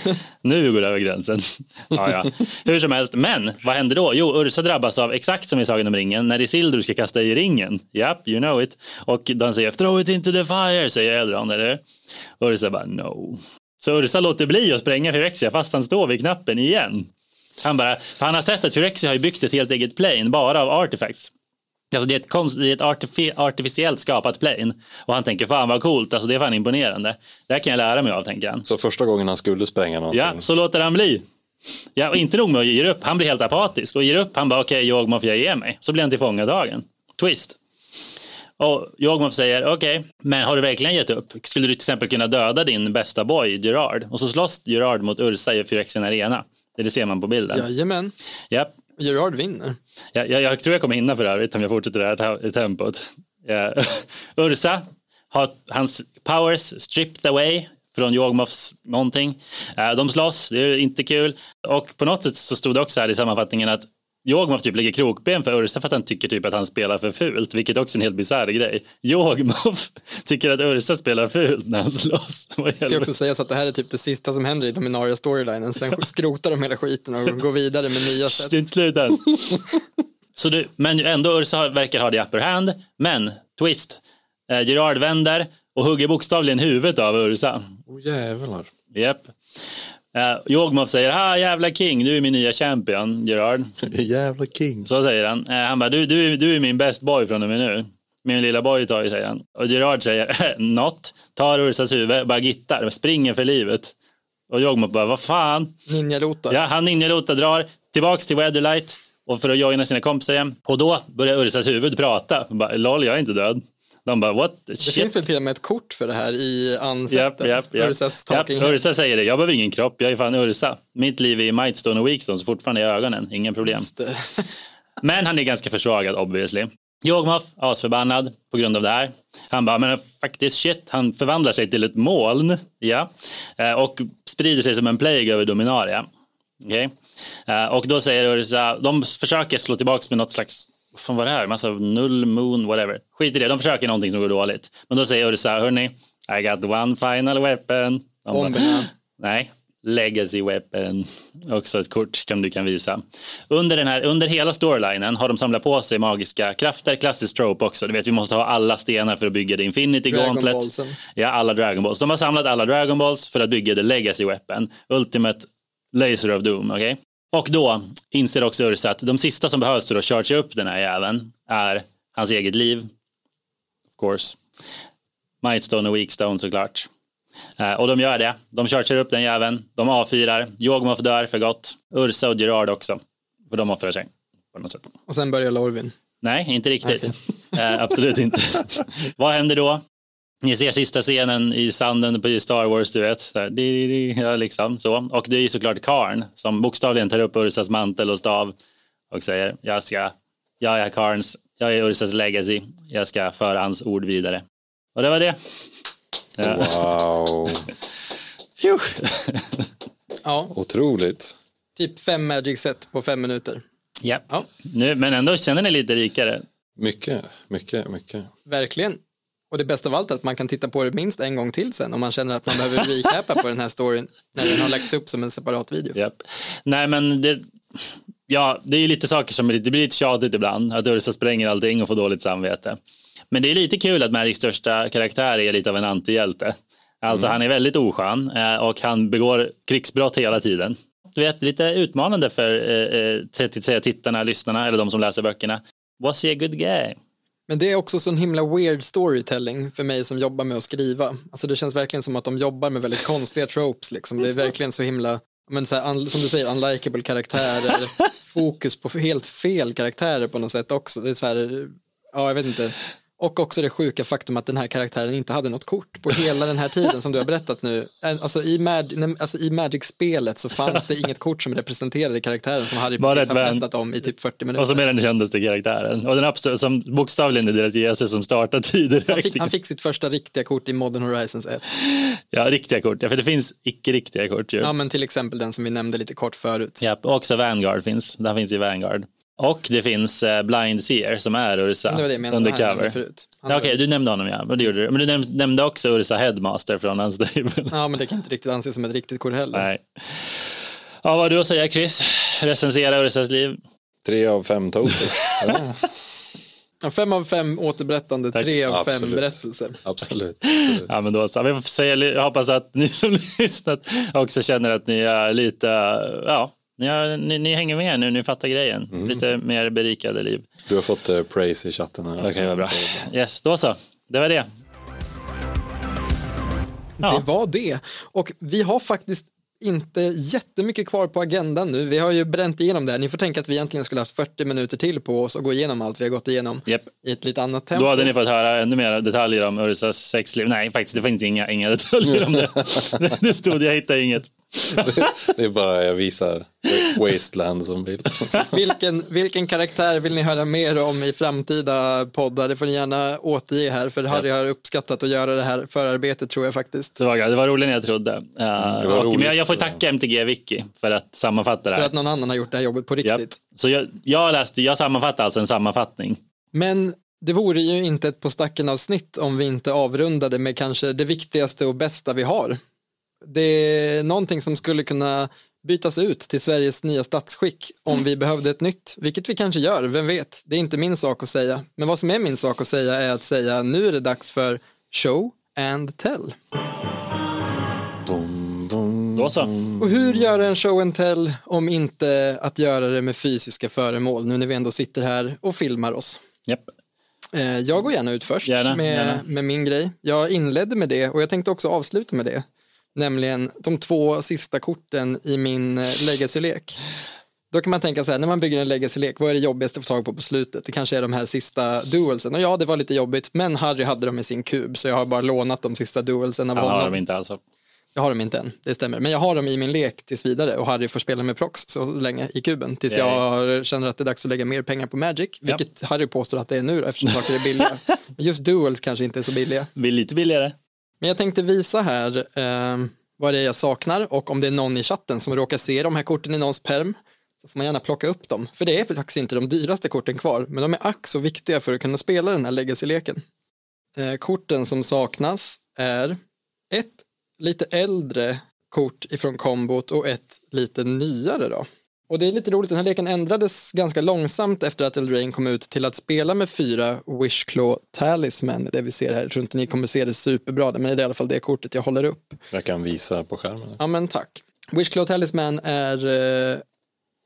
nu går det över gränsen. ja, ja. Hur som helst, men vad händer då? Jo, Ursa drabbas av exakt som i Sagan om ringen, när Isildur ska kasta i ringen. Japp, you know it. Och de säger throw it into the fire, säger Eldron, eller hur? Ursa bara no. Så Ursa låter bli att spränga Phyrexia fast han står vid knappen igen. Han bara, för han har sett att Phyrexia har ju byggt ett helt eget plane bara av artifacts. Alltså det är ett, konst, det är ett artifi, artificiellt skapat plane. Och han tänker fan vad coolt, alltså det är fan imponerande. Det här kan jag lära mig av, tänker han. Så första gången han skulle spränga någonting. Ja, så låter han bli. Ja, och inte nog med att ge upp, han blir helt apatisk och ger upp. Han bara okej, okay, Jogmoff, jag ger mig. Så blir han tillfångatagen. Twist. Och Jogmoff säger okej, men har du verkligen gett upp? Skulle du till exempel kunna döda din bästa boy Gerard? Och så slåss Gerard mot Ursa i Phyrexian Arena. Det, det ser man på bilden. Jajamän, Japp. Gerard vinner. Jag, jag, jag tror jag kommer hinna för övrigt om jag fortsätter det här te- tempot. Ja. Ursa har hans powers stripped away från Jogmoffs någonting. Eh, De slåss, det är inte kul. Och på något sätt så stod det också här i sammanfattningen att Jogmoff typ lägger krokben för Ursa för att han tycker typ att han spelar för fult, vilket också är en helt bisarr grej. Jogmoff tycker att Ursa spelar fult när han slåss. Det ska också sägas att det här är typ det sista som händer i Dominaria storylinen. Sen skrotar de hela skiten och går vidare med nya sätt. Det än. Så du, men ändå Ursa verkar ha the upper hand. Men, twist. Eh, Gerard vänder och hugger bokstavligen huvudet av Ursa. Åh jävlar. Japp. Eh, Jogmoff säger, ha jävla king, du är min nya champion, Gerard. Jävla king. Så säger han. Eh, han bara, du, du, du är min best boy från och med nu. Min lilla boy tar ju, säger han. Och Gerard säger, not. Tar Ursas huvud, bara gittar, springer för livet. Och Jogmoff bara, vad fan. Ninjalotar. Ja, han ninjalota drar tillbaks till Weatherlight och för att joina sina kompisar igen. Och då börjar Ursas huvud prata. Bara, Lol, jag är inte död. De bara, what the Det shit. finns väl till och med ett kort för det här i Japp, ansättet. japp, japp. Ursas talking head. Ursa säger det, jag behöver ingen kropp, jag är fan Ursa. Mitt liv är Mightstone och Weakstone, så fortfarande i ögonen, ingen problem. Men han är ganska försvagad obviously. Jogmoff, asförbannad på grund av det här. Han bara, men faktiskt shit, han förvandlar sig till ett moln. Ja. Eh, Och sprider sig som en plague över Dominaria. Okej. Eh, Och då säger Ursa, de försöker slå tillbaka med något slags, fan var det här? Massa null, moon, whatever. Skit i det, de försöker någonting som går dåligt. Men då säger Ursa, hörni, I got one final weapon. Bomberna. Nej, Legacy Weapon. Också ett kort som du kan visa. Under, den här, under hela storylinen har de samlat på sig magiska krafter. Klassisk trope också. Du vet, vi måste ha alla stenar för att bygga det Infinity Dragon Gauntlet. Ballsen. Ja, alla Dragon Balls. De har samlat alla Dragon Balls för att bygga the Legacy Weapon. Ultimate Laser of Doom. okej? Och då inser också Ursa att de sista som behövs för att charge upp den här jäveln är hans eget liv. Of course. Mightstone och Weakstone såklart. Eh, och de gör det. De chargear upp den jäveln. De avfyrar. Jogmoff dör för gott. Ursa och Gerard också. För de offrar sig. På något sätt. Och sen börjar Lorvin. Nej, inte riktigt. Eh, absolut inte. Vad händer då? Ni ser sista scenen i sanden på Star Wars, du vet. Så här, di, ja, liksom, så. Och det är ju såklart Karn som bokstavligen tar upp Ursas mantel och stav och säger jag ska, jag är Karns, jag är Ursas legacy, jag ska föra hans ord vidare. Och det var det. Ja. Wow. Ja, Otroligt. Typ fem Magic set på fem minuter. Ja. Ja. Nu, men ändå känner ni lite rikare. Mycket, mycket, mycket. Verkligen. Och det bästa av allt är att man kan titta på det minst en gång till sen om man känner att man behöver recapa på den här storyn när den har lagts upp som en separat video. Japp. Nej, men det, ja, det är lite saker som det blir lite tjatigt ibland. Att Ursa spränger allting och får dåligt samvete. Men det är lite kul att Magics största karaktär är lite av en antihjälte. Alltså han är väldigt oskön eh, och han begår krigsbrott hela tiden. Du vet, lite utmanande för eh, eh, till- till tittarna, lyssnarna eller de som läser böckerna. Was he a good guy? Men det är också sån himla weird storytelling för mig som jobbar med att skriva. Alltså det känns verkligen som att de jobbar med väldigt konstiga tropes liksom. Det är verkligen så himla, men så här, som du säger, unlikable karaktärer, fokus på helt fel karaktärer på något sätt också. Det är så här, ja jag vet inte. Och också det sjuka faktum att den här karaktären inte hade något kort på hela den här tiden som du har berättat nu. Alltså i, Mag, alltså i Magic-spelet så fanns det inget kort som representerade karaktären som Harry Bara precis har berättat om i typ 40 minuter. Och som är den kändaste karaktären. Och den uppstår, som bokstavligen är deras Jesus som startar tider. han, fick, han fick sitt första riktiga kort i Modern Horizons 1. Ja, riktiga kort. Ja, för det finns icke-riktiga kort ju. Ja, men till exempel den som vi nämnde lite kort förut. Japp, och också Vanguard finns. Den finns i Vanguard. Och det finns eh, Blind Seer som är Ursa Det var det jag menade, han undercover. förut. Ja, Okej, du nämnde honom ja. Men, det gjorde du. men du näm- nämnde också Ursa Headmaster från hans stable. Ja, men det kan inte riktigt anses som ett riktigt kort heller. Nej. Ja, vad har du att säga Chris? Recensera Ursas liv. Tre av fem. Ja, Ja, fem av fem återberättande, Tack. tre av fem Absolut. berättelser. absolut. absolut. Ja, men då så. Säga, jag hoppas att ni som lyssnat också känner att ni är lite, ja, ni, har, ni, ni hänger med nu, ni fattar grejen. Mm. Lite mer berikade liv. Du har fått uh, praise i chatten här. Okej, vad bra. Yes, då så. Det var det. Ja. Det var det. Och vi har faktiskt inte jättemycket kvar på agendan nu. Vi har ju bränt igenom det här. Ni får tänka att vi egentligen skulle haft 40 minuter till på oss och gå igenom allt vi har gått igenom Japp. i ett lite annat tempo. Då hade ni fått höra ännu mer detaljer om Ursas sexliv. Nej, faktiskt, det finns inga, inga detaljer om det. Det stod, jag hittade inget. Det är bara jag visar Wasteland som bild. Vilken, vilken karaktär vill ni höra mer om i framtida poddar? Det får ni gärna återge här, för Harry har uppskattat att göra det här förarbetet tror jag faktiskt. Det var, det var roligare än jag trodde. Uh, det var och, men roligt. jag, jag får tacka MTG Wiki för att sammanfatta det För här. att någon annan har gjort det här jobbet på riktigt. Så jag, jag läste, jag sammanfattar alltså en sammanfattning. Men det vore ju inte ett på stacken avsnitt om vi inte avrundade med kanske det viktigaste och bästa vi har. Det är någonting som skulle kunna bytas ut till Sveriges nya statsskick om vi behövde ett nytt, vilket vi kanske gör, vem vet. Det är inte min sak att säga. Men vad som är min sak att säga är att säga nu är det dags för show and tell. Då så. Och hur göra en show and tell om inte att göra det med fysiska föremål nu när vi ändå sitter här och filmar oss. Japp. Eh, Jag går gärna ut först Gärna, med, gärna. med min grej. Jag inledde med det och jag tänkte också avsluta med det. Nämligen de två sista korten i min eh, legacy-lek. Då kan man tänka så här, när man bygger en legacy-lek, vad är det jobbigaste att få tag på på slutet? Det kanske är de här sista duelsen. Och ja, det var lite jobbigt, men Harry hade dem i sin kub, så jag har bara lånat de sista duelsen av Han har honom. de inte alltså. Jag har dem inte än, det stämmer. Men jag har dem i min lek tills vidare och Harry får spela med prox så länge i kuben. Tills jag känner att det är dags att lägga mer pengar på Magic, vilket Harry påstår att det är nu eftersom saker är billiga. Men just duels kanske inte är så billiga. Blir lite billigare. Men jag tänkte visa här eh, vad det är jag saknar och om det är någon i chatten som råkar se de här korten i någons perm så får man gärna plocka upp dem. För det är faktiskt inte de dyraste korten kvar, men de är ack så viktiga för att kunna spela den här legacy-leken. Eh, korten som saknas är ett lite äldre kort ifrån kombot och ett lite nyare då. Och det är lite roligt, den här leken ändrades ganska långsamt efter att Eldraine kom ut till att spela med fyra Wishclaw Talisman, det vi ser här. Jag tror inte ni kommer se det superbra, men det är i alla fall det kortet jag håller upp. Jag kan visa på skärmen. Ja men tack. Wishclaw Talisman är eh,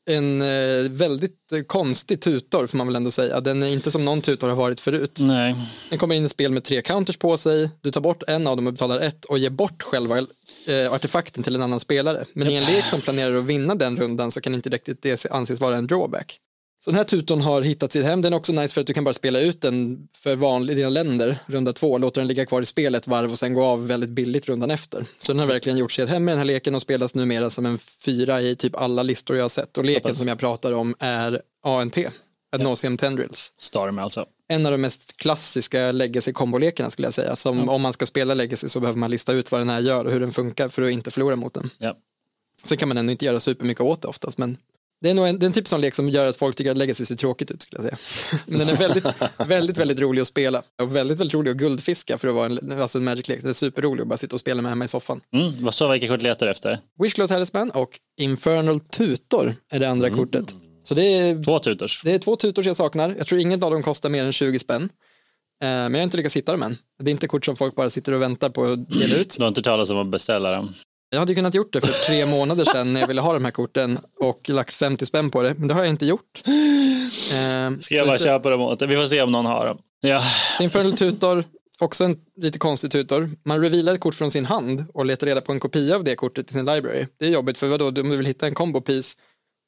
en eh, väldigt eh, konstig tutor får man väl ändå säga. Den är inte som någon tutor har varit förut. Nej. Den kommer in i spel med tre counters på sig, du tar bort en av dem och betalar ett och ger bort själva eh, artefakten till en annan spelare. Men i en lek som planerar att vinna den rundan så kan inte riktigt det anses vara en drawback. Så den här tutorn har hittat sitt hem, den är också nice för att du kan bara spela ut den för vanliga dina länder, runda två, låter den ligga kvar i spelet varv och sen gå av väldigt billigt rundan efter. Så den har verkligen gjort sig ett hem med den här leken och spelas numera som en fyra i typ alla listor jag har sett. Och leken som jag pratar om är ANT, Ad Nauseam Tendrils Storm alltså. en av de mest klassiska legacy-kombolekarna skulle jag säga. Som om man ska spela legacy så behöver man lista ut vad den här gör och hur den funkar för att inte förlora mot den. Ja. Sen kan man ändå inte göra supermycket åt det oftast, men det är nog en, det är en typ sån lek som gör att folk tycker att Legacy ser tråkigt ut skulle jag säga. Men den är väldigt, väldigt, väldigt rolig att spela och väldigt, väldigt rolig att guldfiska för att vara en, alltså en Magic-lek. Det är superroligt att bara sitta och spela med hemma i soffan. Mm, vad så vilka kort letar efter? Wishglow Talisman och Infernal Tutor är det andra Mm. kortet. Så det är, Två tutors. det är två tutors jag saknar. Jag tror inget av dem kostar mer än 20 spänn. Eh, Men jag har inte lyckats hitta dem än. Det är inte kort som folk bara sitter och väntar på att dela ut. Du har inte talat om att beställa dem. Jag hade kunnat gjort det för tre månader sedan när jag ville ha de här korten och lagt 50 spänn på det, men det har jag inte gjort. Eh, Ska jag bara köpa dem åt dig? Vi får se om någon har dem. Ja, Infernal Tutor, också en lite konstig tutor. Man revealar ett kort från sin hand och letar reda på en kopia av det kortet i sin library. Det är jobbigt för vadå, om du vill hitta en combo piece,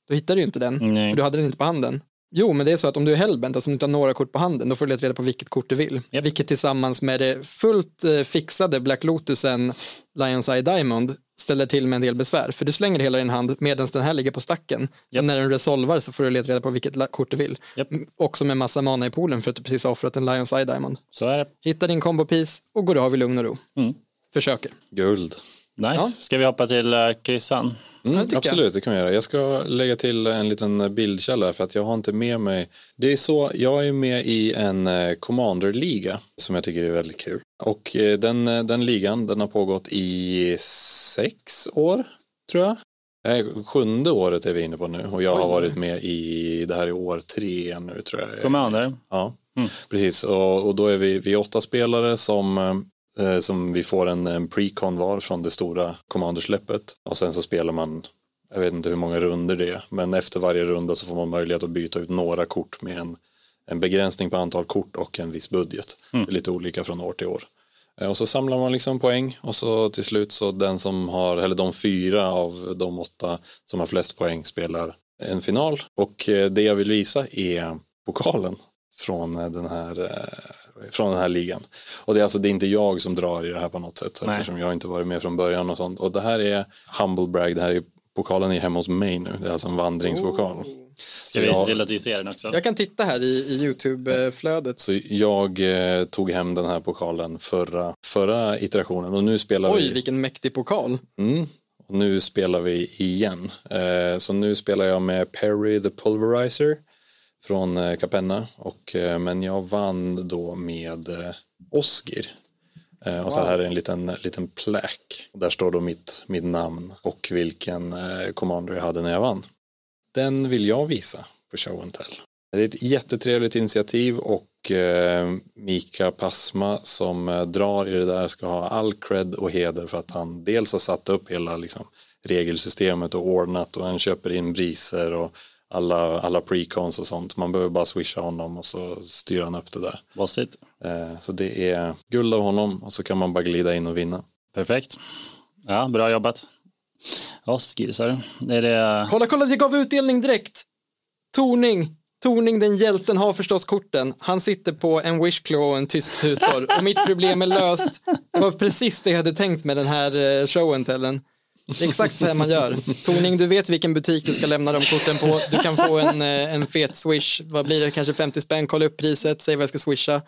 då hittar du ju inte den, Nej. för du hade den inte på handen. Jo, men det är så att om du är hellbent, alltså om du inte har några kort på handen, då får du leta reda på vilket kort du vill. Japp. Vilket tillsammans med det fullt eh, fixade Black Lotusen Lions Eye Diamond ställer till med en del besvär. För du slänger hela din hand medan den här ligger på stacken. Så när den resolvar så får du leta reda på vilket kort du vill. Mm, Också med massa mana i poolen för att du precis har offrat en Lions Eye Diamond. så är det. Hitta din combo piece och går av i lugn och ro. Mm. Försöker. Guld. Nice. Ja. Ska vi hoppa till Chrissan? det Mm, absolut, det kan vi göra. Jag ska lägga till en liten bildkälla här, för att jag har inte med mig. Det är så, jag är med i en eh, Commander-liga som jag tycker är väldigt kul. Och eh, den, eh, den ligan, den har pågått i sex år, tror jag. Eh, Sjunde året är vi inne på nu och jag har varit med i, det här är år tre nu tror jag. Commander. Ja, Mm. precis. Och, och då är vi, vi åtta spelare som, eh, som vi får en, en pre-con var från det stora commandersläppet. Och sen så spelar man, jag vet inte hur många runder det är, men efter varje runda så får man möjlighet att byta ut några kort med en, en begränsning på antal kort och en viss budget. Det är lite olika från år till år. Eh, Och så samlar man liksom poäng och så till slut så den som har, eller de fyra av de åtta som har flest poäng spelar en final. Och eh, det jag vill visa är pokalen från eh, den här eh, från den här ligan. Och det är alltså det är inte jag som drar i det här på något sätt Nej. eftersom jag inte varit med från början och sånt. Och det här är Humble Brag, det här är pokalen är hemma hos mig nu. Det är alltså en vandringspokal. Ska vi se till att vi ser den också? Jag kan titta här i, i YouTube-flödet. Så jag eh, tog hem den här pokalen förra, förra iterationen och nu spelar Oj, vi vilken mäktig pokal. Mm. Och nu spelar vi igen. Eh, så nu spelar jag med Perry the Pulverizer från eh, Capenna. Och, eh, men jag vann då med eh, Osgir. Eh, och så Wow. här är en liten, liten plack. Där står då mitt, mitt namn och vilken commander jag hade när jag vann. Den vill jag visa på show and tell. Det är ett jättetrevligt initiativ och Mika Pasma som drar i det där ska ha all cred och heder för att han dels har satt upp hela liksom, regelsystemet och ordnat och han köper in briser och alla, alla precons och sånt. Man behöver bara swisha honom och så styr han upp det där. Bossigt. Eh, så det är guld av honom och så kan man bara glida in och vinna. Perfekt. Ja, bra jobbat. Sa du? Det är det... Kolla, kolla, det gav utdelning direkt. Torning. Torning, den hjälten, har förstås korten. Han sitter på en wishclaw och en tysk tutor. Och mitt problem är löst. Det var precis det jag hade tänkt med den här eh, showen tellen. Det är exakt så här man gör. Torning, du vet vilken butik du ska lämna de korten på. Du kan få en, eh, en fet swish. Vad blir det? Kanske 50 spänn. Kolla upp priset, säg vad jag ska swisha.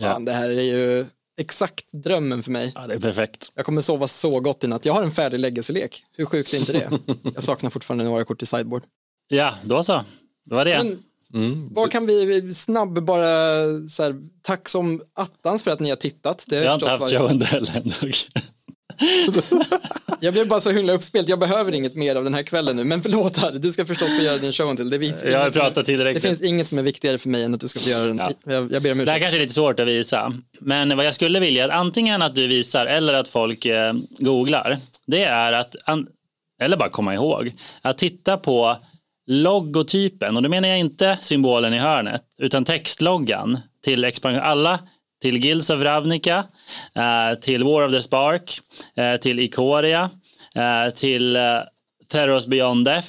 Fan, det här är ju exakt drömmen för mig. Ja, det är perfekt. Jag kommer sova så gott i natt. Jag har en färdig legacy-lek. Hur sjukt är inte det? Jag saknar fortfarande några kort i sideboard. Ja, då så. Det var det. Men vad kan vi snabb bara så här, tack som attans för att ni har tittat. Det har Jag har inte haft varit- show and tell än. Jag blev bara så himla uppspelt. Jag behöver inget mer av den här kvällen nu. Men förlåt här, du ska förstås få göra din show till. Det, finns Jag har pratat det tillräckligt. finns inget som är viktigare för mig än att du ska få göra den. Ja. Jag, jag ber om Det här ursäkt. kanske är lite svårt att visa, men vad jag skulle vilja att antingen att du visar eller att folk eh, googlar, det är att, an- eller bara komma ihåg, att titta på logotypen, och då menar jag inte symbolen i hörnet, utan textloggan till expansion, alla till Guilds of Ravnica, eh, till War of the Spark, eh, till Ikoria, eh, till Terrors Beyond Death.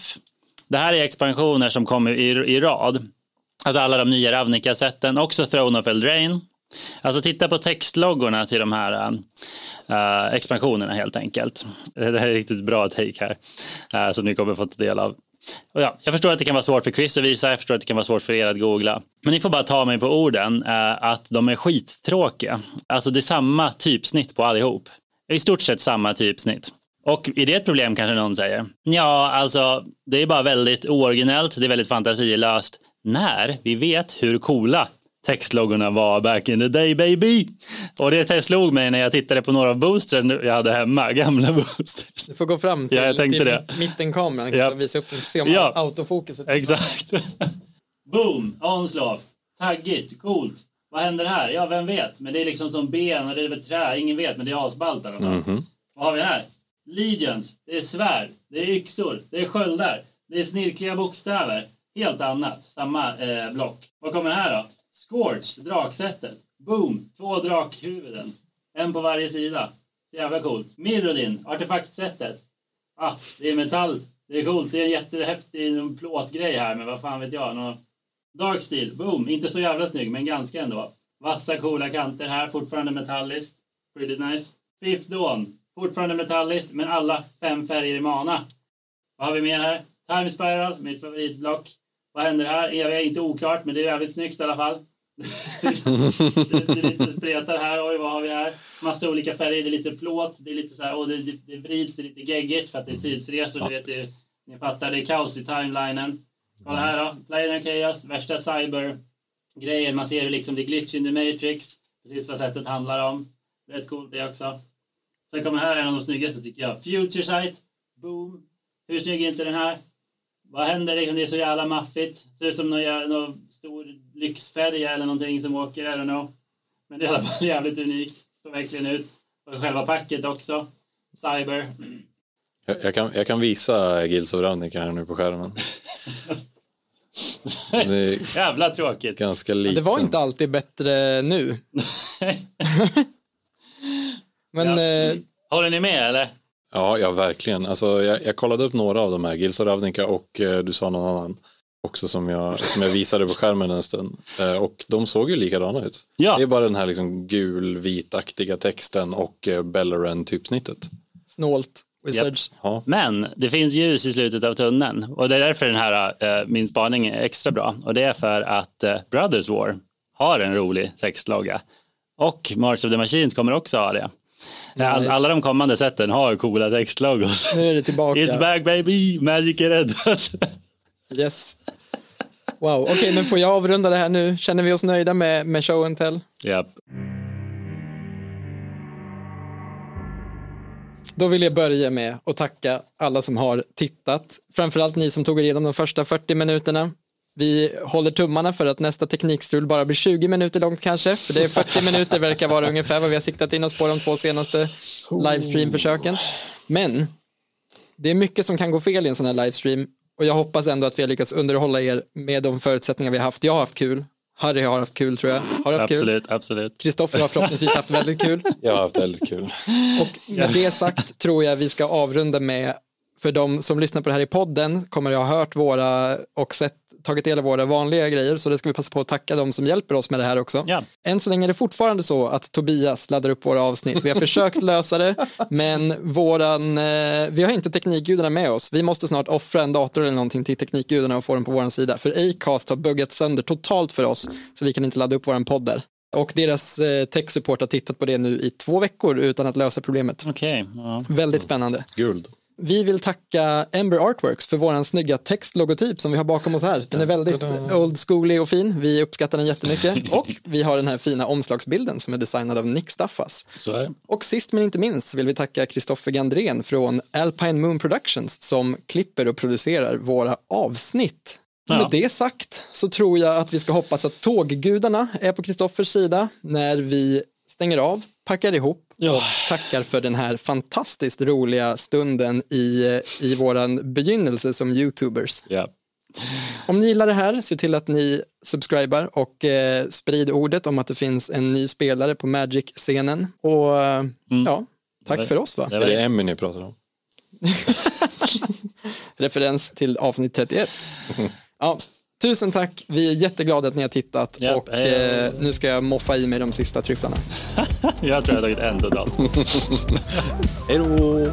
Det här är expansioner som kommer i, i rad. Alltså alla de nya Ravnica-sätten, också Throne of Eldraine. Alltså titta på textloggorna till de här uh, expansionerna helt enkelt. Det här är riktigt bra take här, uh, som ni kommer få ta del av. Och ja, jag förstår att det kan vara svårt för Chris att visa, jag förstår att det kan vara svårt för er att googla. Men ni får bara ta mig på orden eh, att de är skittråkiga. Alltså det är samma typsnitt på allihop. I stort sett samma typsnitt. Och är det ett problem kanske någon säger? Ja, alltså det är bara väldigt ooriginellt, det är väldigt fantasilöst. När vi vet hur coola textlogorna var back in the day baby. Och det slog mig när jag tittade på några av boosters jag hade hemma, gamla boosters. Du får gå fram till, Ja, jag tänkte till det. mittenkameran Ja. och visa upp den, se om Ja. autofokuset. Exakt. Boom, onslav. Taggigt, coolt. Vad händer här? Ja, vem vet? Men det är liksom som ben och det är väl trä. Ingen vet, men det är asballt i alla fall. Vad har vi här? Legions. Det är svärd. Det är yxor. Det är sköldar. Det är snirkliga bokstäver. Helt annat. Samma eh, block. Vad kommer här då? Scorch, draksättet. Boom, två drakhuvuden. En på varje sida. Så jävla coolt. Mirrodin, artefaktsättet. Ah, det är metall. Det är coolt. Det är en jättehäftig plåtgrej här, men vad fan vet jag. Någon... Dark Steel, boom. Inte så jävla snygg, men ganska ändå. Vassa coola kanter här, fortfarande metalliskt. Pretty nice. Fifth Dawn, fortfarande metalliskt, men alla fem färger i mana. Vad har vi mer här? Time Spiral, mitt favoritblock. Vad händer här? Jag är inte oklart, men det är jävligt snyggt i alla fall det, det är lite spretar här. Oj, vad har vi här? Massa olika färger. Det är lite plåt. Det är lite så här, och det, det, vrids. Det är lite geggigt för att det är tidsresor. Du vet, det, ni fattar, det är kaos i timelinen. Kolla här då. Planar Chaos, värsta cyber-grejen. Man ser hur liksom det är glitch in the matrix. Precis vad sättet handlar om. Rätt coolt det också. Sen kommer här en av de snyggaste tycker jag. Future Sight. Boom. Hur snygg är inte den här? Vad händer? Liksom, det är så jävla maffigt. Ser ut som någon, någon stor lyxfärja eller någonting som åker. I don't know. Men det är i alla fall jävligt unikt. Står verkligen ut. Och själva packet också. Cyber. Jag, jag, kan, jag kan visa Ravnica här nu på skärmen. Det är Jävla tråkigt. ganska liten. Det var inte alltid bättre nu. Men Ja. eh, Håller ni med eller? Ja, ja verkligen. Alltså, jag, jag kollade upp några av de här, Gills of Ravnica och eh, du sa någon annan också som jag, som jag visade på skärmen en stund. Eh, och de såg ju likadana ut. Ja. Det är bara den här liksom gul-vitaktiga texten och eh, Belleran-typsnittet. snålt. Wizards. Ja. Men det finns ljus i slutet av tunneln och det är därför den här eh, min spaning är extra bra. Och det är för att eh, Brothers War har en rolig textlogga. Och March of the Machines kommer också ha det. All, Nice. alla de kommande sätten har coola textlogos. Nu är det tillbaka. It's back baby, Magic är räddat. Yes. Wow, okej, men får jag avrunda det här nu? Känner vi oss nöjda med, med show and tell? Japp. Då vill jag börja med att tacka alla som har tittat. Framförallt ni som tog er igenom de första 40 minuterna. Vi håller tummarna för att nästa teknikstrul bara blir 20 minuter långt kanske, för det är 40 minuter verkar vara ungefär vad vi har siktat in oss på de två senaste livestream-försöken. Men det är mycket som kan gå fel i en sån här livestream och jag hoppas ändå att vi har lyckats underhålla er med de förutsättningar vi har haft. Jag har haft kul, Harry har haft kul tror jag. Har haft kul? Absolut, absolut. Kristoffer har förhoppningsvis haft väldigt kul. Jag har haft väldigt kul. Och med det sagt tror jag vi ska avrunda med, för de som lyssnar på det här i podden kommer att ha hört våra och sett, tagit del av våra vanliga grejer, så det ska vi passa på att tacka de som hjälper oss med det här också. Ja. Än så länge är det fortfarande så att Tobias laddar upp våra avsnitt. Vi har försökt lösa det, men våran, eh, vi har inte teknikgudarna med oss. Vi måste snart offra en dator eller någonting till teknikgudarna och få den på vår sida. För Acast har buggat sönder totalt för oss, så vi kan inte ladda upp våran podd där. Och deras eh, tech-support har tittat på det nu i två veckor utan att lösa problemet. Okej. ja. Väldigt spännande. Guld. Vi vill tacka Ember Artworks för våran snygga textlogotyp som vi har bakom oss här. Den är väldigt old schoolig och fin. Vi uppskattar den jättemycket. Och vi har den här fina omslagsbilden som är designad av Nick Staffas. Och sist men inte minst vill vi tacka Kristoffer Gandrén från Alpine Moon Productions som klipper och producerar våra avsnitt. Ja. Med det sagt så tror jag att vi ska hoppas att tåggudarna är på Kristoffers sida när vi stänger av, packar ihop och tackar för den här fantastiskt roliga stunden i, i våran begynnelse som YouTubers. Ja. Om ni gillar det här, se till att ni subscribar och eh, sprid ordet om att det finns en ny spelare på Magic-scenen. Och eh, ja, tack var- för oss va? Det Är det Emmy ni pratar om? Referens till avsnitt 31. Ja, tusen tack, vi är jätteglada att ni har tittat Japp, och hej då. eh, nu ska jag moffa i mig de sista tryfflarna. Jag tror jag har tagit en totalt. Hej då!